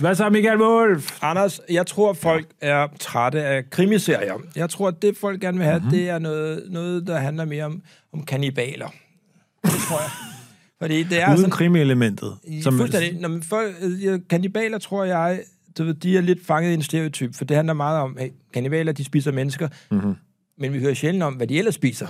Hvad så, Michael Wolf? Anders, jeg tror, folk er trætte af krimiserier. Jeg tror, at det, folk gerne vil have, mm-hmm. det er noget, noget, der handler mere om, om kannibaler. Det tror jeg. Fordi det er Uden sådan... krimi-elementet. Som, fuldstændig. Når man, folk, kannibaler, tror jeg, de er lidt fanget i en stereotyp, for det handler meget om, at kannibaler, de spiser mennesker, mm-hmm. men vi hører sjældent om, hvad de ellers spiser.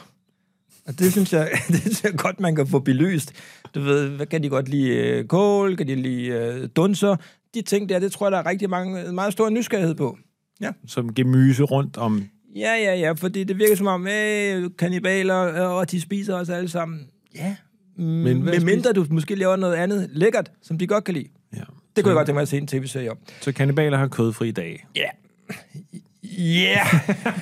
Og det synes jeg, det synes jeg godt, man kan få belyst. Du ved, hvad kan de godt lide? Øh, Kål? Kan de lide øh, dunser? De ting der, det tror jeg, der er rigtig mange, meget stor nysgerrighed på. Ja. Som gemyse rundt om... Ja, ja, ja, fordi det virker som om, øh, kannibaler, øh, og de spiser os alle sammen. Ja, men med mindre du måske laver noget andet lækkert, som de godt kan lide. Ja. Det kunne jeg godt tænke mig at se en tv-serie om. Så kannibaler har kødfri dag. Ja. Ja.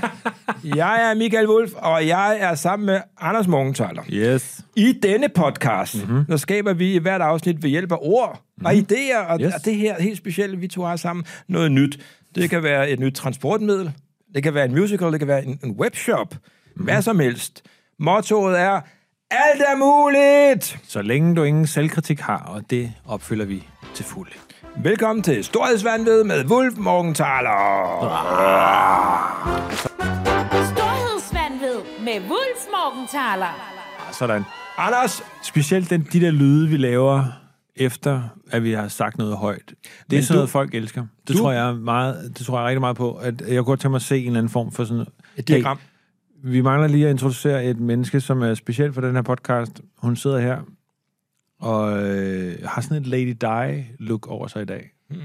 jeg er Michael Wolf, og jeg er sammen med Anders Morgenthaler. Yes. I denne podcast, mm-hmm. der skaber vi i hvert afsnit ved hjælp af ord mm-hmm. og idéer, og, Yes. og det her helt specielle, vi to har sammen, noget nyt. Det kan være et nyt transportmiddel, det kan være en musical, det kan være en, en webshop, mm-hmm. hvad som helst. Mottoet er, alt er muligt! Så længe du ingen selvkritik har, og det opfylder vi til fuld. Velkommen til Storhedsvandved med Wolf Morgenthaler. Storhedsvandved med Wulf Morgenthaler. Sådan. Anders, Specielt den, de der lyde, vi laver efter, at vi har sagt noget højt. Det er Men sådan du- noget, folk elsker. Det du- tror jeg meget, det tror jeg rigtig meget på. At jeg går til mig at se en eller anden form for sådan... et diagram. Hey, vi mangler lige at introducere et menneske, som er specielt for den her podcast. Hun sidder her og øh, har sådan et Lady Di-look over sig i dag. Hmm.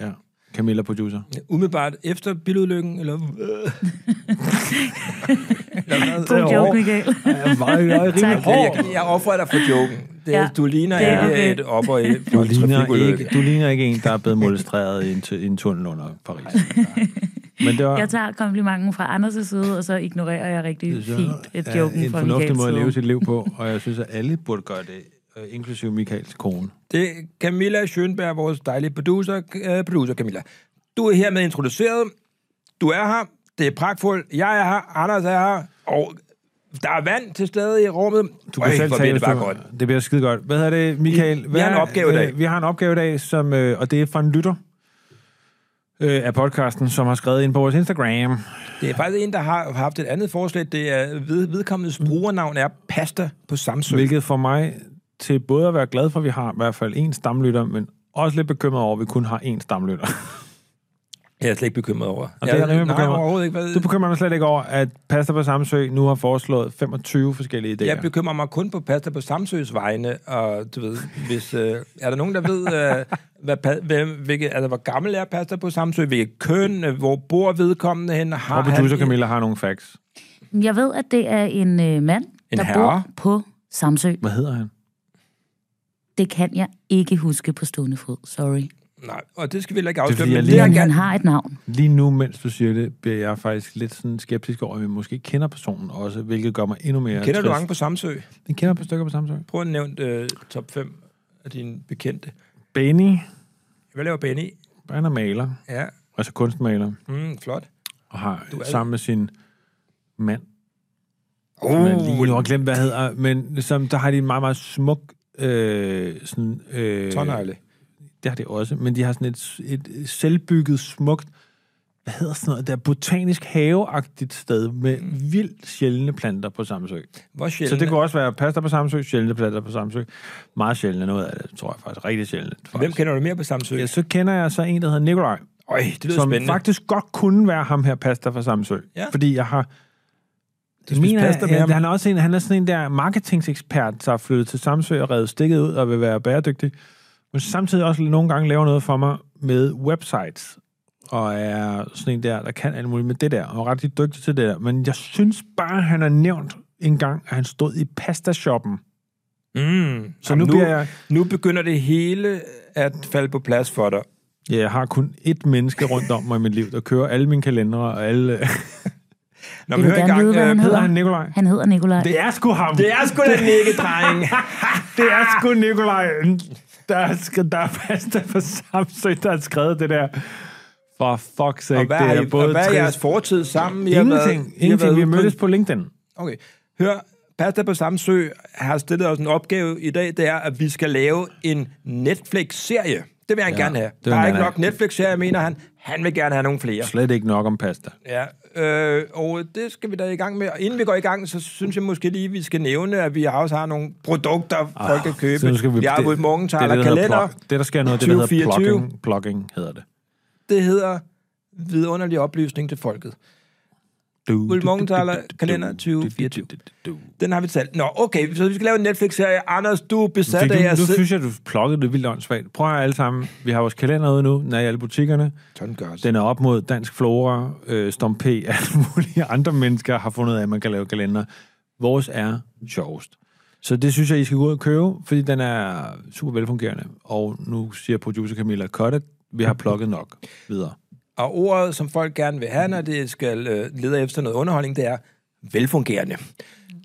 Ja. Camilla, producer. Umiddelbart efter bilulykken, eller... God joke, Michael. Ja, meget, meget Tak. rimelig hård. Jeg, jeg offrer dig for joken. Det, ja, Ja, du ligner det er ikke okay. et offer i Du en ligner, ikke, du ligner ikke en, der er blevet molestreret i en, i en tunnel under Paris. Men det var Jeg tager komplimenten fra Anders' side, og så ignorerer jeg rigtig så fint et er joken en fra fornuftig Michaels måde at leve side. sit liv på, og jeg synes, at alle burde gøre det, inklusive Michaels kone. Det er Camilla Schönberg, vores dejlige producer. Uh, producer Camilla. Du er hermed introduceret. Du er her. Det er pragtfuldt. Jeg er her. Anders er her. Og der er vand til stede i rummet. Du kan Øj, selv tage det bare godt. Det bliver skide godt. Hvad hedder det, Michael? Vi- Hvad vi har en opgave i dag. øh, Vi har en opgave i dag, som, øh, og det er fra en lytter øh, af podcasten, som har skrevet ind på vores Instagram. Det er faktisk en, der har haft et andet forslag. Det er ved, vedkommendes brugernavn er Pasta på Samsø. Hvilket får mig til både at være glad for, at vi har i hvert fald en stamlytter, men også lidt bekymret over, at vi kun har én stamlytter. Jeg er slet ikke bekymret over. Og det er jeg nej, bekymret. overhovedet ikke. Hvad, Du bekymrer mig slet ikke over, at Pasta på Samsø nu har foreslået 25 forskellige idéer. Jeg bekymrer mig kun på Pasta på Samsøs vegne, og du ved, hvis, øh, er der nogen, der ved, øh, hvad, hvem, hvilke, altså, hvor gammel er Pasta på Samsø, hvilket køn, øh, hvor bor vedkommende hen, har og producer han, Camilla har nogle facts. Jeg ved, at det er en øh, mand, En der herre? bor på Samsø. Hvad hedder han? Det kan jeg ikke huske på stående fod. Sorry. Nej, og det skal vi heller ikke afsløre, fordi, men jeg det lige- Men han gerne... har et navn. Lige nu, mens du siger det, bliver jeg faktisk lidt sådan skeptisk over, at vi måske kender personen også, hvilket gør mig endnu mere Kender du trist. mange på Samsø? Jeg kender par stykker på Samsø. Prøv at nævne øh, top 5 af dine bekendte. Benny, Hvad laver Benny? han er maler, Ja, altså kunstmaler, mm, flot. og har Du er- sammen med sin mand, Oh, som jeg lige nu har glemt, hvad hedder, men som, der har de en meget, meget smuk øh, sådan, øh, Tonejle. Det har de også, men de har sådan et, et selvbygget, smukt, hvad hedder sådan noget, der botanisk haveagtigt sted med vildt sjældne planter på Samsø. Hvor Så sjældent. det kunne også være pasta på Samsø, sjældne planter på Samsø. Meget sjældne, noget af det, tror jeg faktisk. Rigtig sjældent. Faktisk. Hvem kender du mere på Samsø? Ja, så kender jeg så en, der hedder Nikolaj, Øj, det lyder som spændende. faktisk godt kunne være ham her, pasta fra Samsø. Ja. Fordi jeg har... Du spiser pasta med ja, ham? han er også en, han er sådan en der marketingsekspert, der har flyttet til Samsø og revet stikket ud og vil være bæredygtig. Men samtidig også nogle gange laver noget for mig med websites. Og er sådan en der, der kan alt muligt med det der, og er ret dygtig til det der. Men jeg synes bare, han har nævnt en gang, at han stod i pastashoppen. Mm. Så nu bliver jeg... Nu begynder det hele at falde på plads for dig. Ja, jeg har kun ét menneske rundt om mig i mit liv, der kører alle mine kalendere og alle... Nå, men vil gerne engang, vide, hvad øh, han hedder. han Nikolaj? Han hedder Nikolaj. Det er sgu ham! Det er sgu da Nikke, dreng. Det er sgu Nikolaj, der er, der er pasta på Samsø, der har skrevet det der. For fuck's sake, og hvad, det har er I, både og hvad er jeres fortid sammen? I har været- Ingenting. I har Ingenting. været Vi mødtes på LinkedIn. Okay. Hør, Pasta på Samsø har stillet os en opgave i dag, det er, at vi skal lave en Netflix-serie. Det Det vil han Ja, gerne have. det vil Der er han ikke nok Netflix-serier, mener han. Han vil gerne have nogle flere. Slet ikke nok om pasta. Ja, øh, og det skal vi da i gang med. Og inden vi går i gang, så synes jeg måske lige, vi skal nævne, at vi også har nogle produkter, ah, folk kan købe. Så skal vi, vi har det, morgentaler der hedder kalender. plug- Det, der sker noget, det der hedder 2024. plugging, plugging hedder det. Det hedder vidunderlig oplysning til folket. Du, Guld Morgenthaler, kalender 2024. Den har vi talt. Nå, okay, så vi skal lave en Netflix-serie. Anders, du er besat af at nu synes jeg, du plukkede det vildt åndssvagt. Prøv at alle sammen. Vi har vores kalender ude nu. Den er i alle butikkerne. Den er op mod Dansk Flora, øh, Stom P, alle mulige andre mennesker har fundet ud af, at man kan lave kalender. Vores er sjovest. Så det synes jeg, I skal gå ud og købe, fordi den er super velfungerende. Og nu siger producer Camilla, cut it. Vi har plukket nok videre. Og ordet, som folk gerne vil have, når det skal øh, lede efter noget underholdning, det er velfungerende.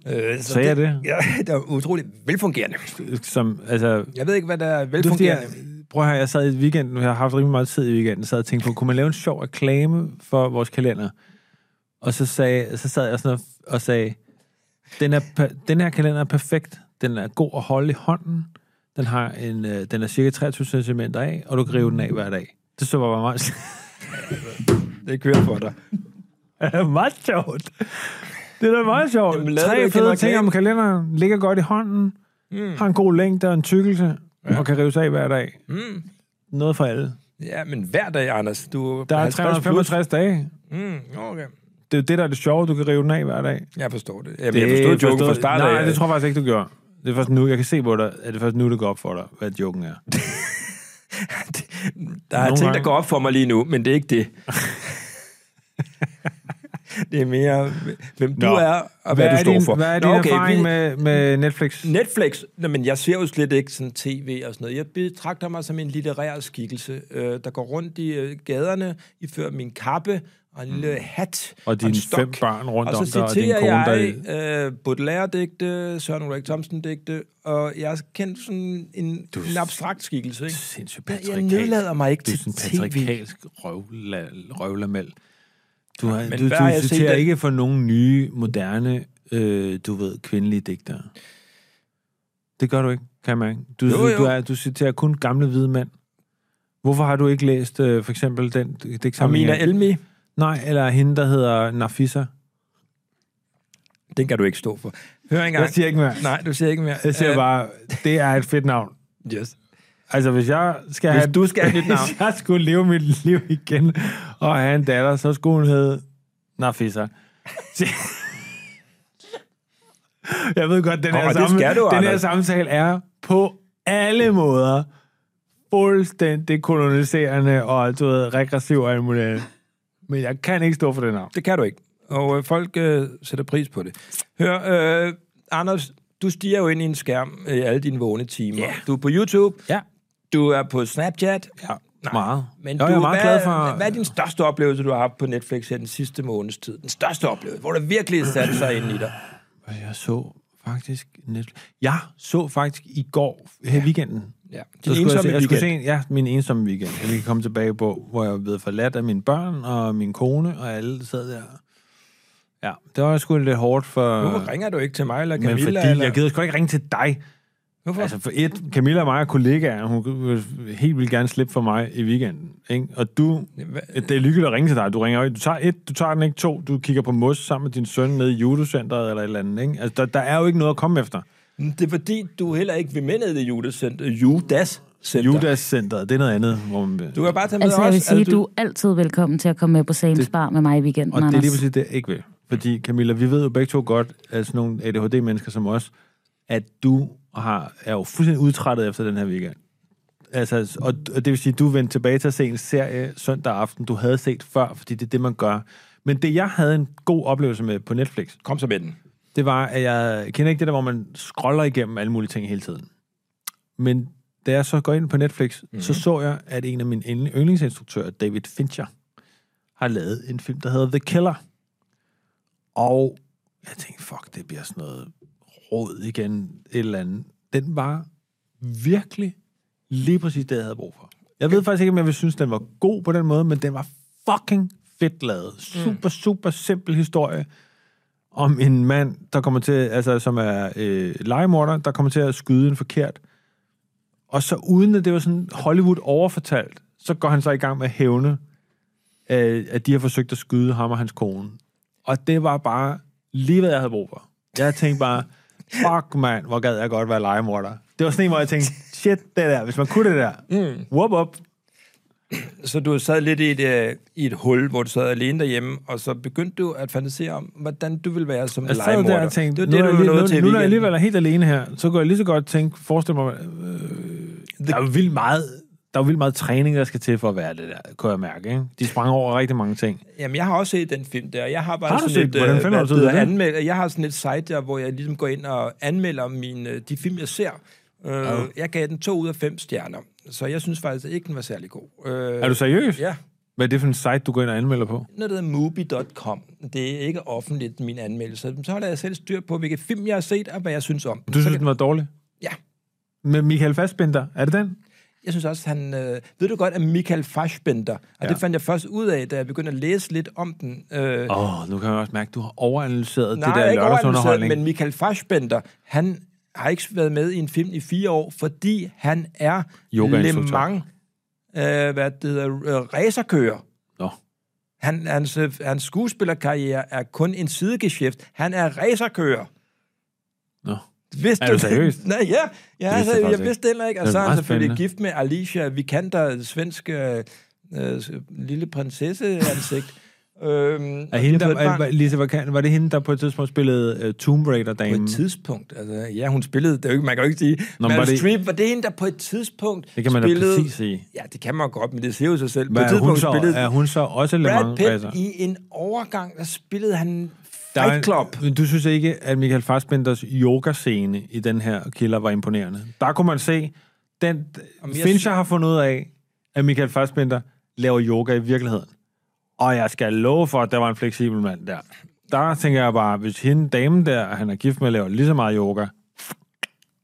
Øh, så Sagde jeg det? Ja, det er utroligt velfungerende. Som, altså, Jeg ved ikke, hvad der er Det er velfungerende. jeg, prøv at høre, jeg sad i weekenden, nu har jeg haft rimelig meget tid i weekenden, så jeg tænkte på, kunne man lave en sjov reklame for vores kalender? Og så, sagde, så sad jeg sådan og, sagde, den, er, den her kalender er perfekt, den er god at holde i hånden, den, har en, øh, den er cirka 23 cm af, og du kan rive den af hver dag. Det så bare meget, Det kører for dig. meget sjovt. Det er da meget sjovt. Jamen, Tre fede ting om kalenderen, ligger godt i hånden, mm. har en god længde og en tykkelse, ja. og kan rives af hver dag. Mm. Noget for alle. Ja, men hver dag, Anders. Du Der er 50 plus. 365 dage. Mm, okay. Det er jo det, der er det sjove. Du kan rive den af hver dag. Jeg forstår det. Jamen, jeg forstod joken fra start Nej, af. det tror jeg faktisk ikke, du gjorde. Det er først nu, jeg kan se på dig, at det er først nu, det går op for dig, hvad joken er. Der er Nogle ting, der går op for mig lige nu, men det er ikke det. det er mere, hvem du Nå. er, og hvad, er du står for. Hvad er Nå, din okay, erfaring vi- med, med Netflix? Netflix, Nå, men jeg ser jo slet ikke sådan tv og sådan noget. Jeg betragter mig som en litterær skikkelse, øh, der går rundt i øh, gaderne, ifører min kappe og en lille hat Og dine stok. fem børn rundt og om så dig, og din citerer kone, der... jeg øh, Baudelaire-digte, Søren Ulrik Thomsen-digte, og jeg er kendt som en, en abstrakt skikkelse. Ikke? Sindssygt Jeg, jeg nedlader mig ikke Du er til sådan en tv. patriarkalsk røvla- røvlamel. Du, har, Men du, du set citerer ikke for nogen nye, moderne, øh, du ved, kvindelige digtere. Det gør du ikke, kan mærke. Du, Jo, du, jo. du, er, du citerer kun gamle hvide mænd. Hvorfor har du ikke læst øh, for eksempel den digtsamling? Amina Elmi, Nej, eller hende, der hedder Nafisa. den kan du ikke stå for. Hør engang. Jeg siger ikke mere. Nej, du siger ikke mere. Jeg siger Øh, bare, det er et fedt navn. Yes. Altså, hvis jeg skal Hvis have... du skal have et nyt navn. Hvis jeg skulle leve mit liv igen og have en datter, så skulle hun hedde Nafisa. Jeg ved godt, den her, sammen, skal du, den her samtale er på alle måder fuldstændig koloniserende og du ved, regressiv og alt muligt. Men jeg kan ikke stå for det navn. Det kan du ikke. Og øh, folk øh, sætter pris på det. Hør, øh, Anders, du stiger jo ind i en skærm i alle dine vågne timer. Ja. Du er på YouTube, Ja, du er på Snapchat. ja meget. Men jo, du, jeg er meget hvad, glad for... Hvad er din største oplevelse, du har haft på Netflix her den sidste måneds tid? Den største oplevelse, hvor det virkelig satte sig ind i dig. Jeg så faktisk... Netflix. Jeg så faktisk i går, her i weekenden, Ja. Så Din skulle jeg, ensomme se, jeg skulle weekend. se, ja, min ensomme weekend. Jeg kan komme tilbage på, hvor jeg er blevet forladt af mine børn og min kone, og alle sad der. Ja, det var sgu lidt hårdt for... Hvorfor ringer du ikke til mig eller men Camilla? fordi, eller? jeg gider sgu ikke ringe til dig. Hvorfor? Altså for et, Camilla og mig er kollegaer, hun vil helt vil gerne slippe for mig i weekenden. Ikke? Og du, det er lykkeligt at ringe til dig. Du ringer jo ikke. Du tager et, du tager den ikke to. Du kigger på mos sammen med din søn nede i judocenteret eller et eller andet. Ikke? Altså, der, der er jo ikke noget at komme efter. Det er fordi, du heller ikke vil med ned i Judas Center. Judas Center. Judas-centeret, det er noget andet. Hvor man, Du kan bare tage med Altså, os. jeg vil sige, Altså, du er altid velkommen til at komme med på Sames Det- Bar med mig i weekenden, Og det er Anders. lige præcis det, jeg ikke vil. Fordi, Camilla, vi ved jo begge to godt, at sådan nogle ADHD-mennesker som os, at du har, er jo fuldstændig udtrættet efter den her weekend. Altså, og, og det vil sige, at du vendte tilbage til at se en serie søndag aften, du havde set før, fordi det er det, man gør. Men det, jeg havde en god oplevelse med på Netflix, Kom så med den. Det var, at jeg kender ikke det der, hvor man scroller igennem alle mulige ting hele tiden. Men da jeg så går ind på Netflix, mm-hmm. så så jeg, at en af mine yndlingsinstruktører, David Fincher, har lavet en film, der hedder The Killer. Og jeg tænkte, fuck, det bliver sådan noget råd igen, et eller andet. Den var virkelig lige præcis det, jeg havde brug for. Jeg ved faktisk ikke, om jeg vil synes, den var god på den måde, men den var fucking fedt lavet. Super, super simpel historie om en mand, der kommer til, altså som er øh, legemorder, der kommer til at skyde en forkert Og så uden at det var sådan Hollywood overfortalt, så går han så i gang med at hævne, øh, at de har forsøgt at skyde ham og hans kone. Og det var bare lige, hvad jeg havde brug for. Jeg tænkte bare, fuck mand, hvor gad jeg godt være legemorder. Det var sådan en, hvor jeg tænkte, shit, det der, hvis man kunne det der, mm. whoop up. Så du sad lidt i et, øh, i et hul, hvor du sad alene derhjemme, og så begyndte du at fantasere om, hvordan du ville være som Jeg sad legemorder. der og tænkte, det nu, var er det, jeg, du lige- til nu, nu er jeg alligevel er helt alene her, så kunne jeg lige så godt tænke, forestille mig, øh, der er jo vildt meget, der er jo vildt meget træning, der skal til for at være det der, kunne jeg mærke. Ikke? De sprang over rigtig mange ting. Jamen, jeg har også set den film der. Jeg har bare Har du sådan set et? Hvordan øh, finder du det? anmeld, Jeg har sådan et site der, hvor jeg ligesom går ind og anmelder mine, øh, de film, jeg ser. Uh, Jeg gav den to ud af fem stjerner, så jeg synes faktisk ikke, den var særlig god. Uh, Er du seriøs? Ja. Hvad er det for en site, du går ind og anmelder på? Noget, der hedder Mubi.com. Det er ikke offentligt, min anmeldelse. Så holder jeg selv styr på, hvilke film jeg har set, og hvad jeg synes om. Du synes, kan- den var dårlig? Ja. Med Michael Fassbender, er det den? Jeg synes også, han... Øh, ved du godt, at Michael Fassbender, og Ja. det fandt jeg først ud af, da jeg begyndte at læse lidt om den. Øh, Åh, oh, nu kan jeg også mærke, at du har overanalyseret Nej, det der ikke overanalyseret, lørdagsunderholdning. men Michael Fassbender, han har ikke været med i en film i fire år, fordi han er Le. Mans, øh, hvad det hedder, øh, racerkører. Nå. Han, hans, øh, hans skuespillerkarriere er kun en sidegeschæft. Han er racerkører. Nå. Vidste Er du seriøs? Nej, ja. ja vidste jeg altså, jeg ikke. vidste det heller ikke. Og så er han meget selvfølgelig spændende. gift med Alicia Vikander, svenske øh, lille prinsesse-ansigt. Øhm, Er de hende, der, var, Lise, var, var det hende, der på et tidspunkt spillede uh, Tomb på Raider-damen? et tidspunkt. Altså, ja, hun spillede, det er jo ikke, man kan jo ikke sige. Nå, Meryl var det- Streep, var det hende, der på et tidspunkt Det kan man da spillede... præcis sige. Ja, det kan man godt, men det siger jo sig selv. Hvad, på et er, hun tidspunkt så, spillede er hun så også Le Brad Mans Pitt racer? i en overgang, der spillede han Der er Fight en- Club. Men du synes ikke, at Michael Fassbenders yoga-scene i den her killer var imponerende? Der kunne man se, den Jamen, jeg Fincher har fundet ud af, at Michael Fassbender laver yoga i virkeligheden. Og jeg skal love for, at der var en fleksibel mand der. Der tænker jeg bare, hvis hende damen der, han er gift med, laver lige så meget yoga,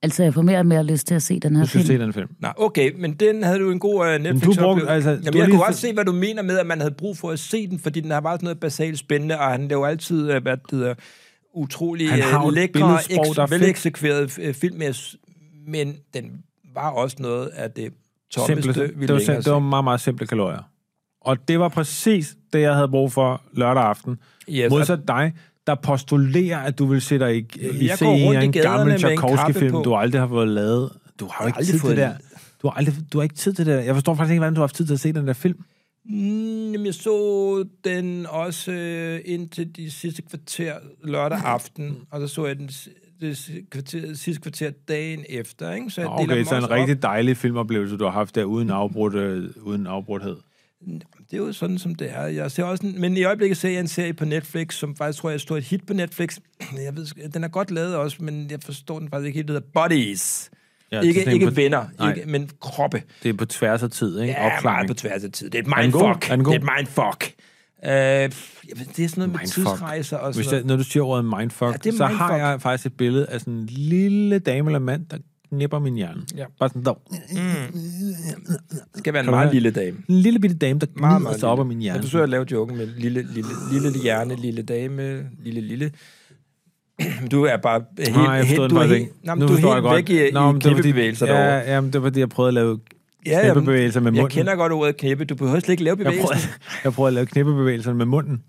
Altså, jeg får mere og mere lyst til at se den her du skal film. se den film. Nej, okay, men den havde du en god uh, netflix du brugte- altså, Jamen, du har jeg lige kunne også se, hvad du mener med, at man havde brug for at se den, fordi den har bare sådan noget basalt spændende, og han laver altid, uh, hvad det hedder, utrolig uh, lækre, eks- uh, film, men den var også noget af det tommeste, Simple, vi det, var, det var meget, meget simple kalorier. Og det var præcis det, jeg havde brug for lørdag aften. Yes, Modsat dig, der postulerer, at du vil se dig i, i se en, en gammel Tchaikovsky-film, du aldrig har fået lavet. Du har jo ikke tid til det der. Du har, aldrig, du har ikke tid til det der. Jeg forstår faktisk ikke, hvordan du har haft tid til at se den der film. Mm, jeg så den også øh, indtil de sidste kvarter lørdag aften, og så så jeg den det kvarter, sidste kvarter dagen efter, ikke? Så jeg Okay, så en også rigtig dejlig filmoplevelse, du har haft der, uden, afbrudt, øh, uden afbrudthed. Det er jo sådan, som det er. Jeg ser også en, men i øjeblikket ser jeg en serie på Netflix, som faktisk tror jeg er stort et hit på Netflix. Jeg ved, den er godt lavet også, men jeg forstår den faktisk ikke helt. Det hedder Bodies. Ja, ikke, ikke på- venner, Nej. ikke, men kroppe. Det er på tværs af tid, ikke? Ja, meget Opklaring. på tværs af tid. Det er et mindfuck. Er? Det er et mindfuck. Ved, det er sådan noget med Mindfuck. tidsrejser og sådan Hvis jeg, når du siger ordet mindfuck, Ja, er så har mindfuck. jeg faktisk et billede af sådan en lille dame eller mand, der knipper min hjerne. Ja. Bare sådan der. Det skal være en meget lille dame. En lille bitte dame, der Meget, meget sig op af min Jeg hjerne. forsøger at lave joken med lille, lille, lille hjerne, lille dame, lille, lille. Du er bare helt, Nej, jeg helt, du er helt, nej, men Nu du er helt jeg væk godt. i, Nå, men i det var fordi- knippebevægelser derovre. Ja, jamen, det var fordi, jeg prøvede at lave Ja, knippebevægelser med jeg munden. kender godt ordet knippe. Du behøver slet ikke lave Jeg bevægelsen. prøvede, jeg prøvede at lave knippebevægelser med munden.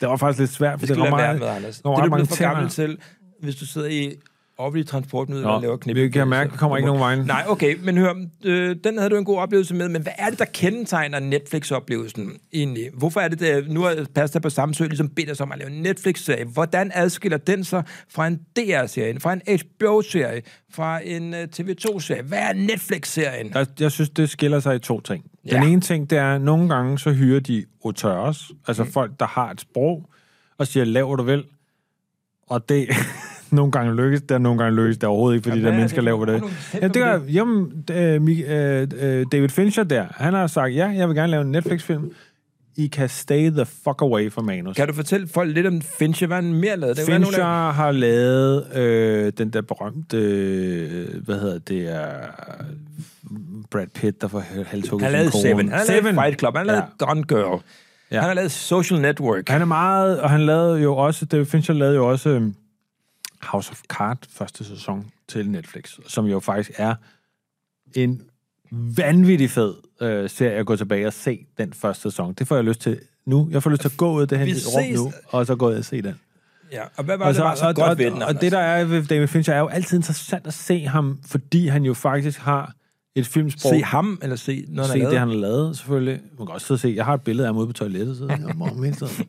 Det var faktisk lidt svært, for Det det var meget... med, Anders. Det er du blevet for gammel til, hvis du sidder i offentlig transportmiddel og laver knippe. vi kan mærke, at vi kommer ikke nogen vejen. Nej, okay, men hør, øh, den havde du en god oplevelse med, men hvad er det, der kendetegner Netflix-oplevelsen egentlig? Hvorfor er det, der, nu er Pasta på Samsø ligesom bedt os om at lave en Netflix-serie. Hvordan adskiller den sig fra en DR-serie, fra en HBO-serie, fra en uh, TV2-serie? Hvad er Netflix-serien? Der, jeg synes, det skiller sig i to ting. Den Ja. ene ting, det er, at nogle gange så hyrer de auteurs, altså mm. folk, der har et sprog, og siger, lav du vil. Og det nogle gange lykkes det, og nogle gange lykkes det overhovedet ikke, fordi Jamen, der er mennesker det? laver det Ja, det er, jamen, øh, øh, øh, David Fincher der, han har sagt, ja, jeg vil gerne lave en Netflix-film. I kan stay the fuck away fra manus. Kan du fortælle folk lidt om Fincher? Hvad han mere lavet? Være Fincher nogle har lavet øh, den der berømte, øh, hvad hedder det, er Brad Pitt, der får halshugget Han sin Seven. Han har lavet Fight Club. Han har lavet Gone Girl. Ja. Han har lavet Social Network. Han er meget, og han lavede jo også, David Fincher lavede jo også øhm, House of Cards første sæson. til Netflix, som jo faktisk er en vanvittig fed øh, serie at gå tilbage og se den første sæson. Det får jeg lyst til nu. Jeg får lyst til at gå ud af det her rum nu, og så gå ud og se den. Ja, og hvad var Og, det, så, der var så og, godt og, ved den? og, Anders? det, der er ved David Fincher, er jo altid interessant at se ham, fordi han jo faktisk har et filmsprog. Se ham, eller se noget, se han har det, han har lavet, selvfølgelig. Man kan også og se. Jeg har et billede af ham ude på toilettet, så jeg tiden.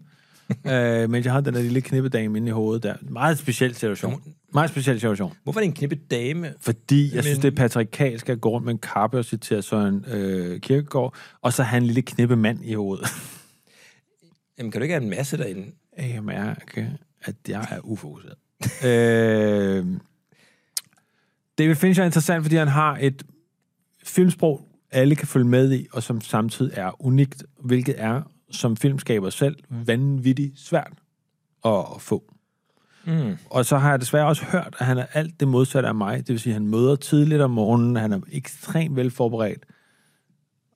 øh, men jeg har den der lille knippedame inde i hovedet der. Meget speciel situation. Meget speciel situation. Hvorfor er det en knippe dame? Fordi jeg synes, Men- det er patriarkalsk at gå rundt med en kappe og citere Søren øh, Kierkegaard, og så have en lille knippe mand i hovedet. Jamen, kan du ikke have en masse derinde? Jeg mærke, at jeg er ufokuseret. øh, David Fincher er interessant, fordi han har et filmsprog, alle kan følge med i, og som samtidig er unikt, hvilket er, som filmskaber selv, vanvittigt svært at få. Mm. Og så har jeg desværre også hørt, at han er alt det modsatte af mig. Det vil sige, at han møder tidligt om morgenen, han er ekstremt velforberedt,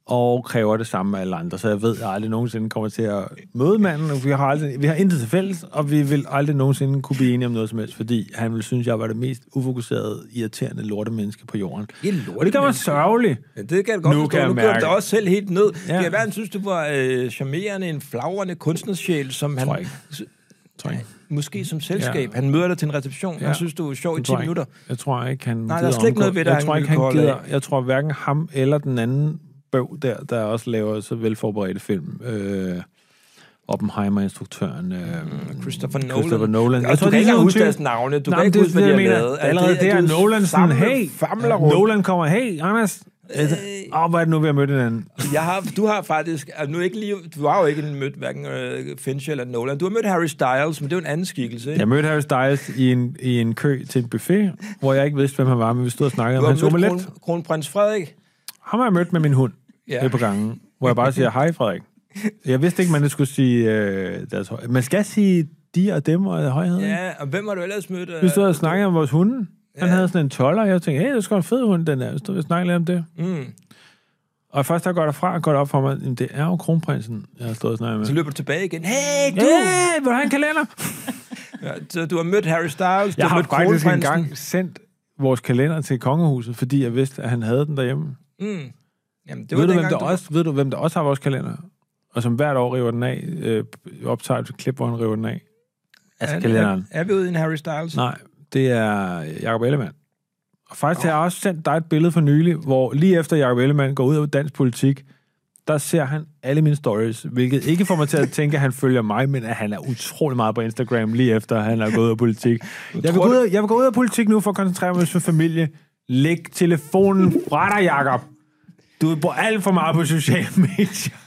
og kræver det samme af alle andre. Så jeg ved, at jeg aldrig nogensinde kommer til at møde manden. Vi har, aldrig, vi har intet til fælles, og vi vil aldrig nogensinde kunne blive enige om noget som helst, fordi han vil synes, jeg var det mest ufokuserede, irriterende lortemenneske på jorden. Det er. Og det gør mig sørgelig. Ja, det kan jeg godt Nu nu kan forstå. jeg Nu mærke. du også selv helt ned. Ja. Det være, han synes, du var øh, charmerende, en flagrende kunstnersjæl, som han... Tror ikke. Tror ikke. Måske som selskab. Ja. Han møder dig til en reception. Ja. Han synes, du er sjov i Det 10 tror jeg ikke. minutter. Jeg tror ikke, han der er slet ikke noget ved det, Jeg tror ikke, han gider. Jeg tror hverken ham eller den anden bøv der, der også laver så velforberedte film. Øh, Oppenheimer-instruktøren. Øh, Christopher Nolan. Christopher Nolan. Jeg tror, du kan ikke huske deres navne. Du Nej, kan ikke huske, hvad de jeg har lavet. Allerede der er Nolan sådan, hey, famler rundt. Nolan kommer, hey, Anders. Åh, oh, hvor er det nu, vi har mødt hinanden? Jeg har, du har faktisk, altså nu ikke lige, du har jo ikke mødt hverken uh, Fincher eller Nolan. Du har mødt Harry Styles, men det er jo en anden skikkelse. Ikke? Jeg mødte Harry Styles i en, i en kø til en buffet, hvor jeg ikke vidste, hvem han var, men vi stod og snakkede om har hans mødt omelet. kron, kronprins Frederik. Ham har jeg mødt med min hund Ja. ja. på gangen, hvor jeg bare siger, hej Frederik. Jeg vidste ikke, man skulle sige øh, deres høj. Man skal sige de og dem og højhed. Ja. Og hvem har du ellers mødt? øh, Vi stod og snakkede om vores hunde. Han Ja. havde sådan en toller, og jeg tænkte, hey, det er sgu en fed hund, den der. Vi stod og snakkede lidt om det. Mm. Og først der går derfra, går det op for mig, det er jo kronprinsen, jeg har stået og snakket med. Så løber du tilbage igen. Hey, du! Hey, vil du have en kalender? Ja, så du har mødt Harry Styles, du Jeg har mødt faktisk kronprinsen. engang sendt vores kalender til kongehuset, fordi jeg vidste, at han havde den derhjemme. Mm. Jamen, det ved, var du, hvem der også, ved du, hvem der også har vores kalender? Og som hvert år river den af, øh, optager et klip, hvor han river den af. Altså er, kalenderen. Er, er vi ude i en Harry Styles? Nej, det er Jacob Ellemann. Og faktisk oh. har jeg også sendt dig et billede for nylig, hvor lige efter Jacob Ellemann går ud af dansk politik, der ser han alle mine stories, hvilket ikke får mig til at tænke, at han følger mig, men at han er utrolig meget på Instagram lige efter, han er gået ud af politik. Jeg vil, gå ud af, jeg vil gå ud af politik nu for at koncentrere mig om familie. Læg telefonen fra dig, Jacob. Du bruger alt for meget på sociale medier.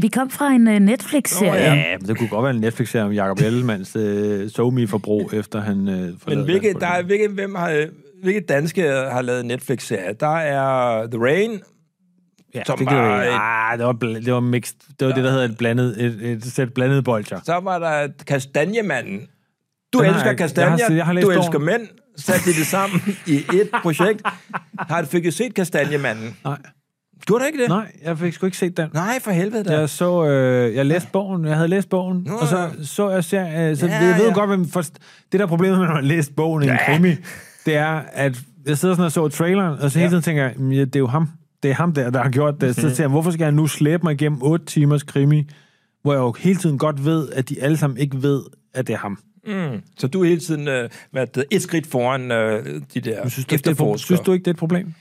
Vi kom fra en uh, Netflix-serie. Ja, men det kunne godt være en Netflix-serie om Jacob Ellemanns øh, SoMe-forbrug, efter han øh, Men hvilke, der er, hvilke, hvem har, hvilke danske har lavet Netflix-serier? Der er The Rain, Ja, som det, var det, et- ah, det var, bl- det var mixed. Det var det, der hedder et blandet, et, et sæt blandede bolcher. så var der Kastanjemanden. Du Den elsker jeg kastanjer, Jeg har- jeg har læst du elsker bogen. mænd. Sat de det sammen i et projekt. Har du fik set Kastanjemanden? Nej, Gjorde du ikke det? nej, jeg fik sgu ikke set den. Nej, for helvede da. Jeg så, øh, jeg læste bogen, jeg havde læst bogen, Nå, og så så jeg serien, så Ja, jeg ved ja. godt, hvem for, det der er problemet, når man har læst bogen i en krimi, det er, at jeg sidder sådan og så traileren, og så hele tiden tænker jeg, "Mm, det er jo ham, det er ham der, der har gjort det. Så Mhm. tænker jeg, hvorfor skal jeg nu slæbe mig igennem 8 timers krimi, hvor jeg jo hele tiden godt ved, at de alle sammen ikke ved, at det er ham. Mm. Så du er hele tiden øh, været et skridt foran øh, de der synes, du, er efterforskere. synes du ikke, det er et problem?